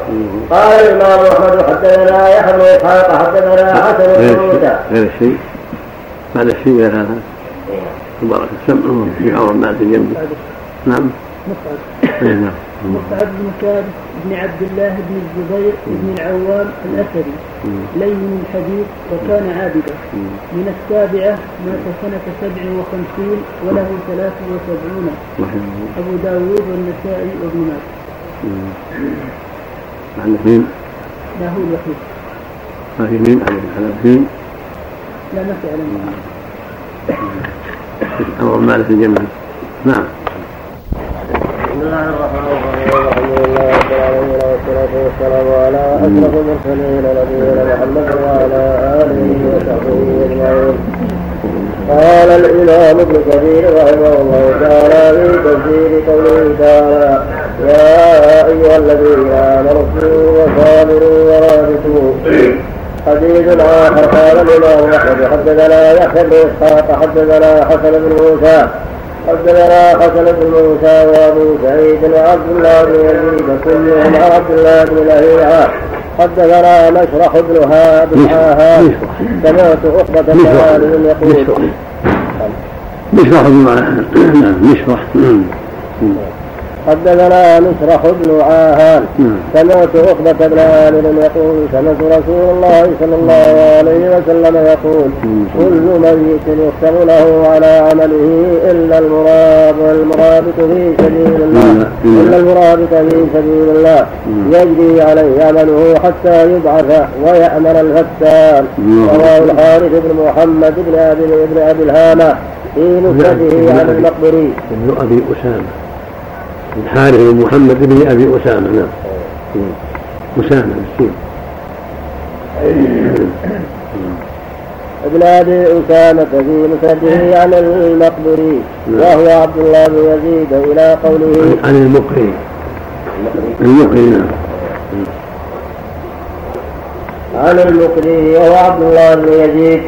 قال الإمام أحمد حدثنا يحيى بن إسحاق حدثنا حسن
غير
بن موسى.
الشيء غير الشيء بعد الشيء غير هذا. تبارك السمع في عمر الجنب نعم إيه، نعم.
مصعب بن ثابت بن عبد الله بن الزبير بن العوام الأثري لين الحديث وكان عابدا. من السابعة مات سنة سبع وخمسين وله ثلاث وسبعون. أبو داود والنسائي وابن ماجه.
عن مين؟
لا هو الوحيد
ما في مين؟ على على مين؟
لا ما في علم
أمر مالك الجنة نعم.
بسم الله الرحمن الرحيم الحمد لله رب والصلاة والسلام على أشرف المرسلين نبينا محمد وعلى آله وصحبه أجمعين. قال الإمام ابن كثير رحمه الله تعالى في تفسير قوله تعالى يا أيها الذين آمنوا اصبروا وصابروا ورابطوا حديث آخر قال الإمام أحمد حدثنا يحيى بن إسحاق حدثنا حسن بن موسى حدثنا حسن بن موسى وأبو سعيد وعبد الله بن يزيد كلهم عبد الله بن لهيعة. حدثنا مشرح بن هاب سمعت عقبة بن يقول.
مشرح. مشرح نعم مشرح.
حدثنا مسرح بن عاهان. سمعت عقبة بن عامر يقول سمعت رسول الله صلى الله عليه وسلم يقول كل ميت يختم له على عمله إلا المراب المرابط في سبيل الله. إلا المرابط في سبيل الله. يجري عليه عمله حتى يبعث ويأمن الفتان رواه الحارث بن محمد بن أبي بن أبي الهامة في مسنده عن المقبري.
ابن أبي أسامة. الحارث بن محمد بن أبي أسامة نعم. أسامة بالسين
أبي أسامة في مسنده عن المقبري وهو عبد الله بن يزيد إلى قوله.
عن المقري المقري نعم.
عن المقري وهو عبد الله بن يزيد.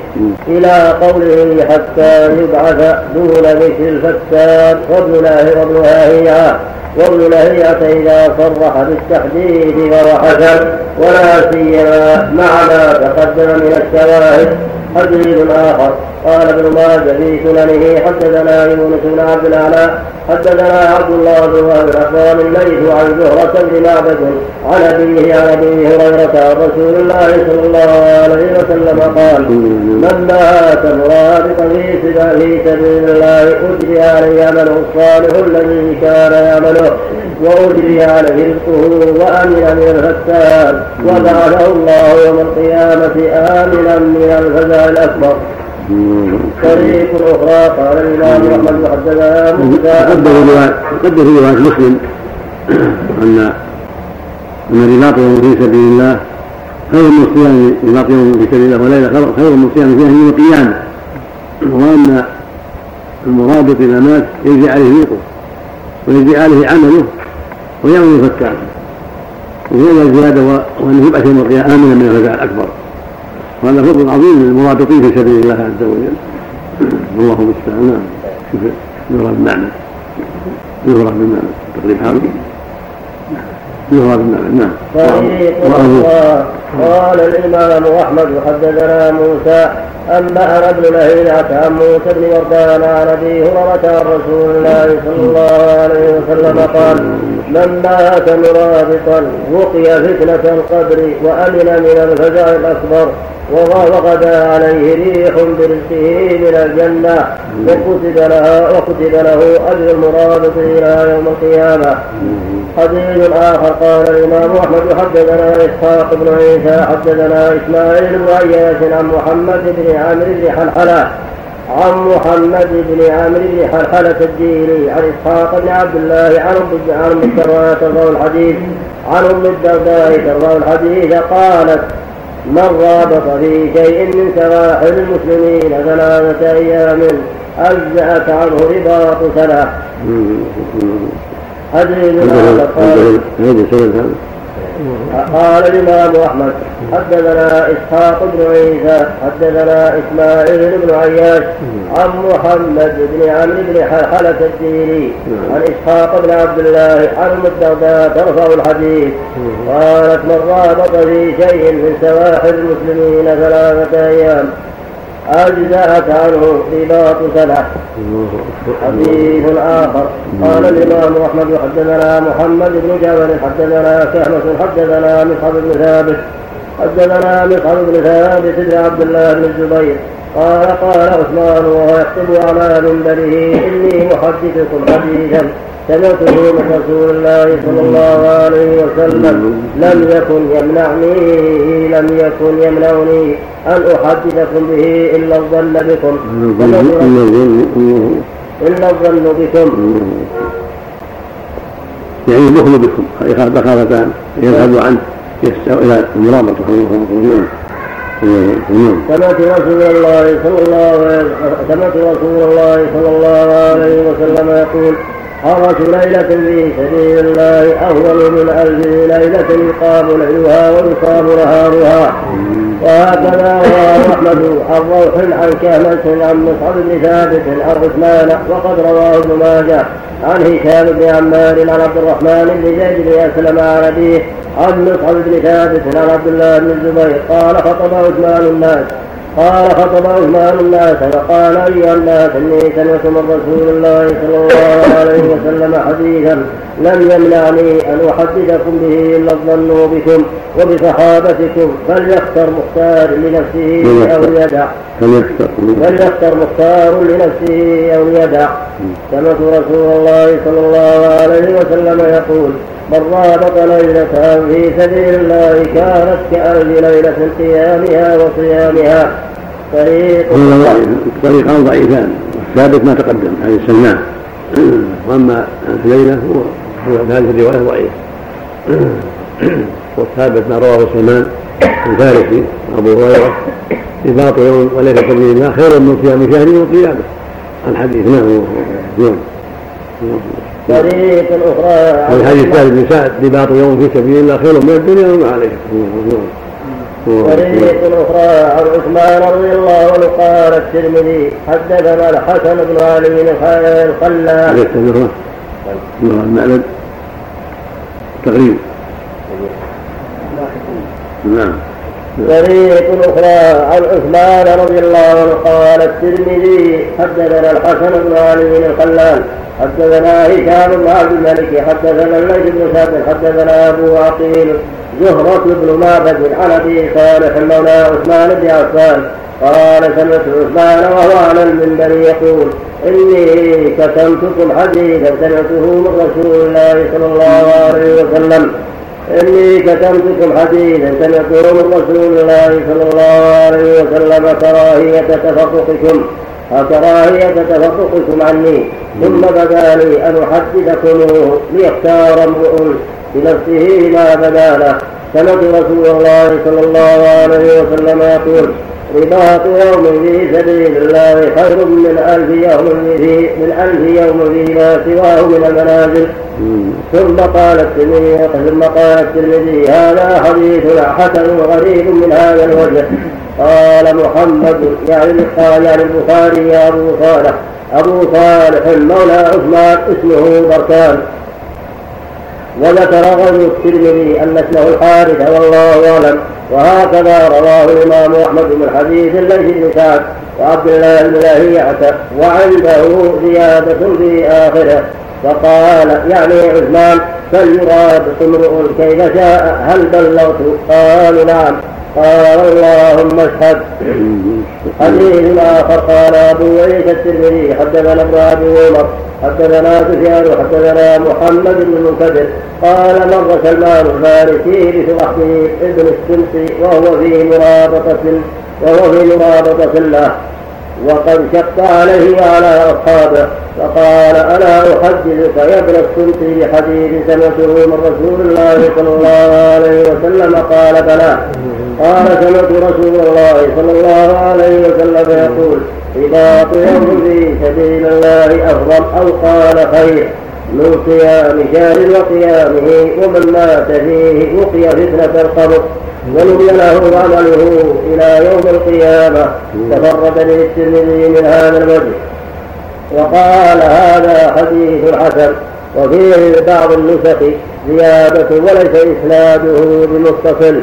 إلى قوله حتى يبعث دون مثل الفتان وابن له وابن هاهية. وابن لهيعة إذا صرح بالتحديد فهو حسن ولا سيما مع ما تقدم من الشواهد. حديث آخر. قال ابن ماجه في سننه حدثنا يونس بن عبد الأعلى حدثنا عبد الله بن وهب اخبرني الليث عن زهرة بن معبد عن أبيه عن أبي هريرة رسول الله صلى الله عليه وسلم قال من مات مرابطا في سبيل الله أجري عليه عمله الصالح الذي كان يعمله وأجري عليه رزقه وأمن من الفتان وبعثه الله يوم القيامة آمنا من الفزع الأكبر. طريق أخرى قال الإمام أحمد حدثنا
قدر في رواية مسلم أن أن رباط يوم في سبيل الله خير من صيام رباط يوم في سبيل الله وليلة خير من صيام فيه يوم القيامة وأن المرابط إذا مات يجري عليه ريقه ويجري عليه عمله ويعمل فتان وهذا زيادة وأنه يبعث يوم القيامة آمنا من الفزع الأكبر. وهذا فضل عظيم للمرابطين في سبيل الله عز وجل. والله المستعان. نعم. شوف يرى بالمعنى يرى بالمعنى تقريب حاله. يرى بالمعنى نعم.
قال الإمام أحمد حدثنا موسى أنبأنا ابن لهيعة عن موسى بن وردان عن أبي هريرة عن رسول الله صلى الله عليه وسلم قال من مات مرابطا وقي فتنة القبر وأمن من الفزع الأكبر وغدا عليه ريح برزقه من الجنة وكتب لها وكتب له أجر المرابط إلى يوم القيامة. حديث آخر قال الإمام أحمد حدثنا إسحاق بن عيسى حدثنا إسماعيل عياش عن محمد بن عامر بن حلحلة عن محمد بن عامر بن حلحلة الديني عن إسحاق بن عبد الله عن عن الدرداء تروى الحديث عن أم الدرداء تروى الحديث قالت من رابط في شيء من سواحل المسلمين ثلاثة أيام أجزأت عنه رباط سنة. حديث قال الإمام أحمد حدثنا إسحاق بن عيسى حدثنا إسماعيل بن عياش عن محمد بن عمرو بن حلحلة الديني عن إسحاق بن عبد الله عن الدرداء ترفع الحديث. قالت من رابط في شيء من سواحل المسلمين ثلاثة أيام أجزأت عنه رباط سنة. حديث آخر قال الإمام أحمد حدثنا محمد بن جابر حدثنا كهمة حدثنا مصعب بن ثابت حدثنا مصعب بن ثابت بن عبد الله بن الزبير. قال قال عثمان وهو يخطب على منبره إني محدثكم حديثا. سمعته من رسول الله صلى الله عليه وسلم لم يكن يمنعني لم يكن يمنعني أن أحدثكم به إلا الظن بكم. إلا الظن بكم.
يعني البخل بكم مخافتان يذهب عنه إلى المرابطة
سمعت رسول الله صلى الله عليه سمعت رسول الله صلى الله عليه وسلم يقول حرة ليلة في سبيل الله أفضل من ألف ليلة يقام ليلها ويقام نهارها. وهكذا رواه أحمد عن روح عن كهمة عن مصعب بن ثابت عن عثمان وقد رواه ابن ماجه عن هشام بن عمار عن عبد الرحمن بن زيد بن أسلم عن أبيه عن مصعب بن ثابت عن عبد الله بن الزبير قال خطب عثمان الناس قال خطب عثمان الناس فقال أيها الناس إني سمعت من رسول الله صلى الله عليه وسلم حديثا لم يمنعني أن أحدثكم به إلا الظن بكم وبصحابتكم فليختر مختار لنفسه أو يدع فليختر. مختار لنفسه أو يدع سمعت رسول الله صلى الله عليه وسلم يقول من رابط ليلة في سبيل الله كانت كألف ليلة قيامها وصيامها.
طريق طريقان ضعيفان. الثابت ما تقدم هذه السنة وأما الليلة هو هذه الرواية ضعيف. والثابت ما رواه سلمان الفارسي أبو هريرة رباط يوم وليلة سبيل الله خير من صيام شهره وقيامه. الحديث نعم نعم
طريق أخرى
الحديث الثالث بن سعد رباط يوم في سبيل الله خير من الدنيا وما عليه.
طريق أخرى عن عثمان رضي الله عنه قال الترمذي حدثنا الحسن بن علي الخلاء
المعلم تقريب. نعم.
طريق أخرى عن عثمان رضي الله عنه قال الترمذي حدثنا الحسن بن علي الخلال حدثنا هشام بن عبد الملك حدثنا الليث بن ثابت حدثنا أبو عقيل زهرة بن معبد عن أبي صالح مولى عثمان بن عفان قال سمعت عثمان وهو على المنبر يقول إني كتمتكم حديثا سمعته من رسول الله صلى الله عليه وسلم. إني كتمتكم حديثا سمعته من رسول الله صلى الله عليه وسلم كراهية تفققكم وكراهية تفققكم عني. ثم بدا لي أن أحدثكموه ليختار امرؤ بنفسه ما بدا له. سمعت رسول الله صلى الله عليه وسلم يقول رباط يوم في سبيل الله خير من ألف يوم في من ألف يوم فيما سواه من المنازل. ثم قال الترمذي ثم قال الترمذي هذا حديث حسن غريب من هذا الوجه. قال محمد يعني قال يعني البخاري يا أبو صالح. أبو صالح مولى عثمان اسمه بركان. وذكر غير الترمذي أن اسمه الحارث والله أعلم. وهكذا رواه الإمام أحمد من حديث الليث بن سعد وعبد الله بن لهيعة وعنده زيادة في آخره. فقال يعني عثمان فليراد امرؤ كيف شاء هل بلغت؟ قالوا نعم. قال اللهم اشهد. حديث آخر قال أبو عيسى الترمذي حدثنا ابن أبي عمر. حدثنا سفيان حدثنا محمد بن المنكدر قال مر سلمان الفارسي بسرحبه ابن السمس وهو في مرابطة وهو في مرابطة له. وقد شق عليه وعلى أصحابه. فقال ألا أحدثك يا ابن السلط بحديث سمعته من رسول الله صلى الله عليه وسلم? قال بلى. قال سمعت رسول الله صلى الله عليه وسلم يقول رباط يوم في سبيل الله أفضل أو قال خير من صيام شهر وقيامه ومن مات فيه وقي فتنة القبر ونبي له عمله إلى يوم القيامة. تفرد به الترمذي من هذا الوجه. وقال هذا حديث حسن وفيه بعض النسخ زيادة وليس إسناده بمتصل.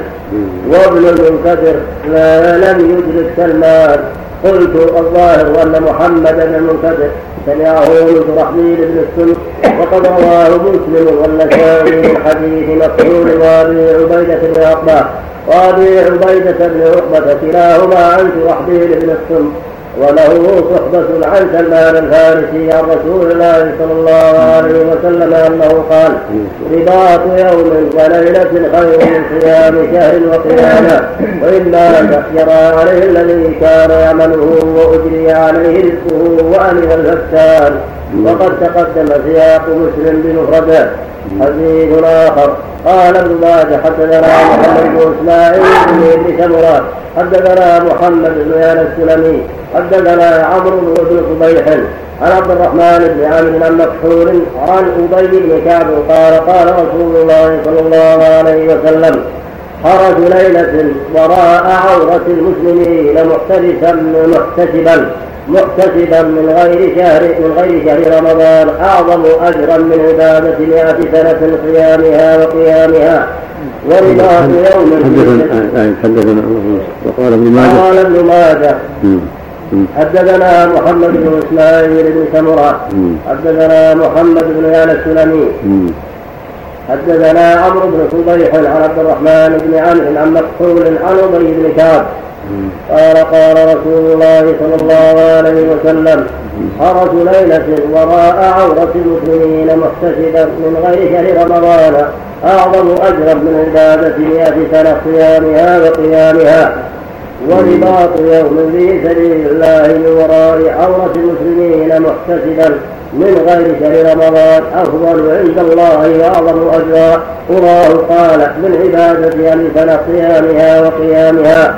وابن المنكدر لا لم يدرك سلمان قلت الظاهر أن محمد بن المنكدر سمعه من شرحبيل بن السلك وقد رواه مسلم والنسائي من حديث مسعود وأبي عبيدة بن عقبة. وأبي عبيدة بن عقبة كلاهما عن شرحبيل بن السلك وله صحبة عن سلمان الفارسي عن رسول الله صلى الله عليه وسلم أنه قال رباط يوم وليلة خير من صيام شهر وقيامة مات يرى عليه الذي كان يعمله وأجري عليه رزقه وأمن الفتان وقد تقدم سياق مسلم بمفرده حديث آخر قال ابن ماجه حدثنا محمد بن إسماعيل بن ابن سمرات حدثنا محمد بن يانا السلمي حدثنا عمرو بن صبيح عن عبد الرحمن بن عامر عن مكحول عن أبي بن كعب قال قال رسول الله صلى الله عليه وسلم خرج ليلة وراء عورة المسلمين محترسا محتسبا محتسبا من غير شهر من غير شهر رمضان أعظم أجرا من عبادة مئة سنة قيامها وقيامها. ورباط يوم
حدثنا حدثنا وقال ابن ماجه.
قال ابن ماجه. حدثنا محمد بن إسماعيل بن سمرة. حدثنا محمد بن يان السلمي حدثنا عمرو بن صبيح عن عبد الرحمن بن عمرو عن مكحول عن أبي بن كعب قال قال رسول الله صلى الله عليه وسلم خرج ليلة وراء عورة المسلمين محتسبا من غير شهر رمضان أعظم أجرا من عبادة مئة سنة صيامها وقيامها ورباط يوم في سبيل الله من وراء عورة المسلمين محتسبا من غير شهر رمضان أفضل عند الله وأعظم أجرا. قراه قال من ألف سنة صيامها وقيامها.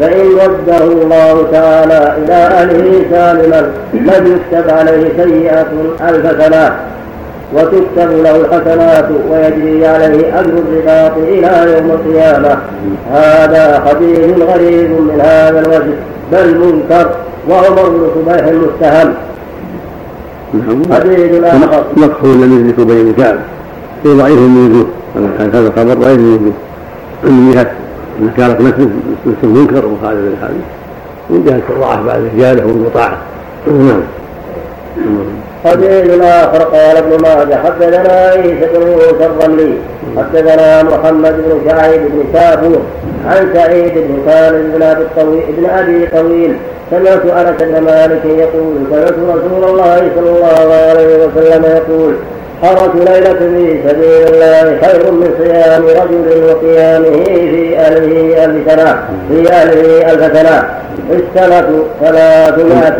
فإن رده الله تعالى إلى أهله سالما لم يكتب عليه سيئة ألف سنة. وتكتب له الحسنات ويجري عليه أجر الرباط إلى يوم القيامة. هذا حديث غريب من هذا الوجه بل منكر. وعمر بن صبيح المتهم.
نعم حديث آخر مكحول لم يدرك بين كعب في ضعيف من وجوه هذا الخبر ضعيف من وجوه عن ان كانت نفسه منكر ومخالف للحديث من جهة الضعف بعد رجاله والمطاعه نعم.
حديث اخر قال ابن ماجه. حدثنا عيسى بن موسى الرملي حدثنا محمد بن شعيب بن كافور عن سعيد بن خالد بن أبي الطويل بن أبي طويل. سمعت أنس بن مالك يقول سمعت رسول الله صلى الله عليه وسلم يقول حرة ليلة في سبيل الله خير من صيام رجل وقيامه في أهله ألف سنة. في أهله ألف سنة. السنة ثلاثمائة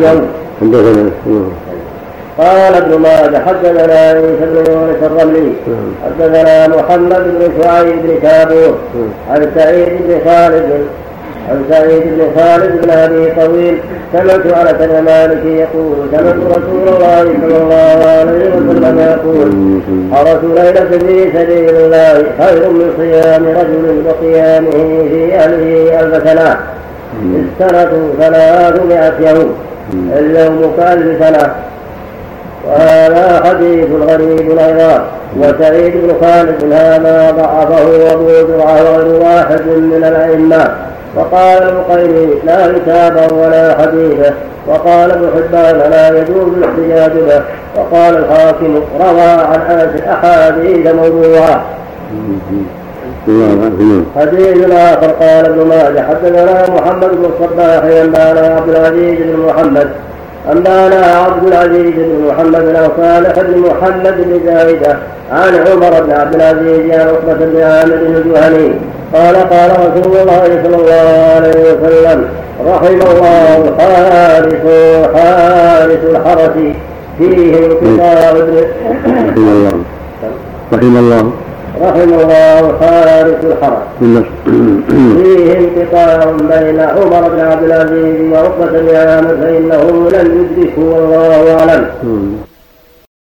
يوم. قال ابن ماجه حدثنا عيسى بن يونس الرملي حدثنا محمد بن شعيب بن كابور عن سعيد بن خالد عن سعيد بن خالد بن أبي طويل سمعت أنس بن مالك يقول سمعت رسول الله صلى الله عليه وسلم يقول حرس ليله في سبيل الله خير من صيام رجل وقيامه في أهله ألف سنة. السنة ثلاثمائة يوم اليوم كألف سنة. وهذا حديث غريب أيضا وسعيد بن خالد هذا ضعفه أبو زرعة وغير واحد من الأئمة. وقال البخيري لا كتابا ولا حديثا. وقال ابن حبان لا يجوز الاحتجاج به وقال الحاكم روى عن أنس أحاديث موضوعة. حديث آخر قال ابن ماجه حدثنا محمد بن الصباح انبانا عبد العزيز بن محمد أنبانا عبد العزيز بن محمد بن صالح بن محمد بن زايده عن عمر بن عبد العزيز عن عقبة بن عامر الجهني قال قال رسول الله صلى الله عليه وسلم رحم الله الحارس حارس الحرس فيه انقطاع
رحم الله.
رحم الله حارس الحرس فيه انقطاع بين عمر بن عبد العزيز وعقبة بن عامر فإنه لم يدركه والله أعلم.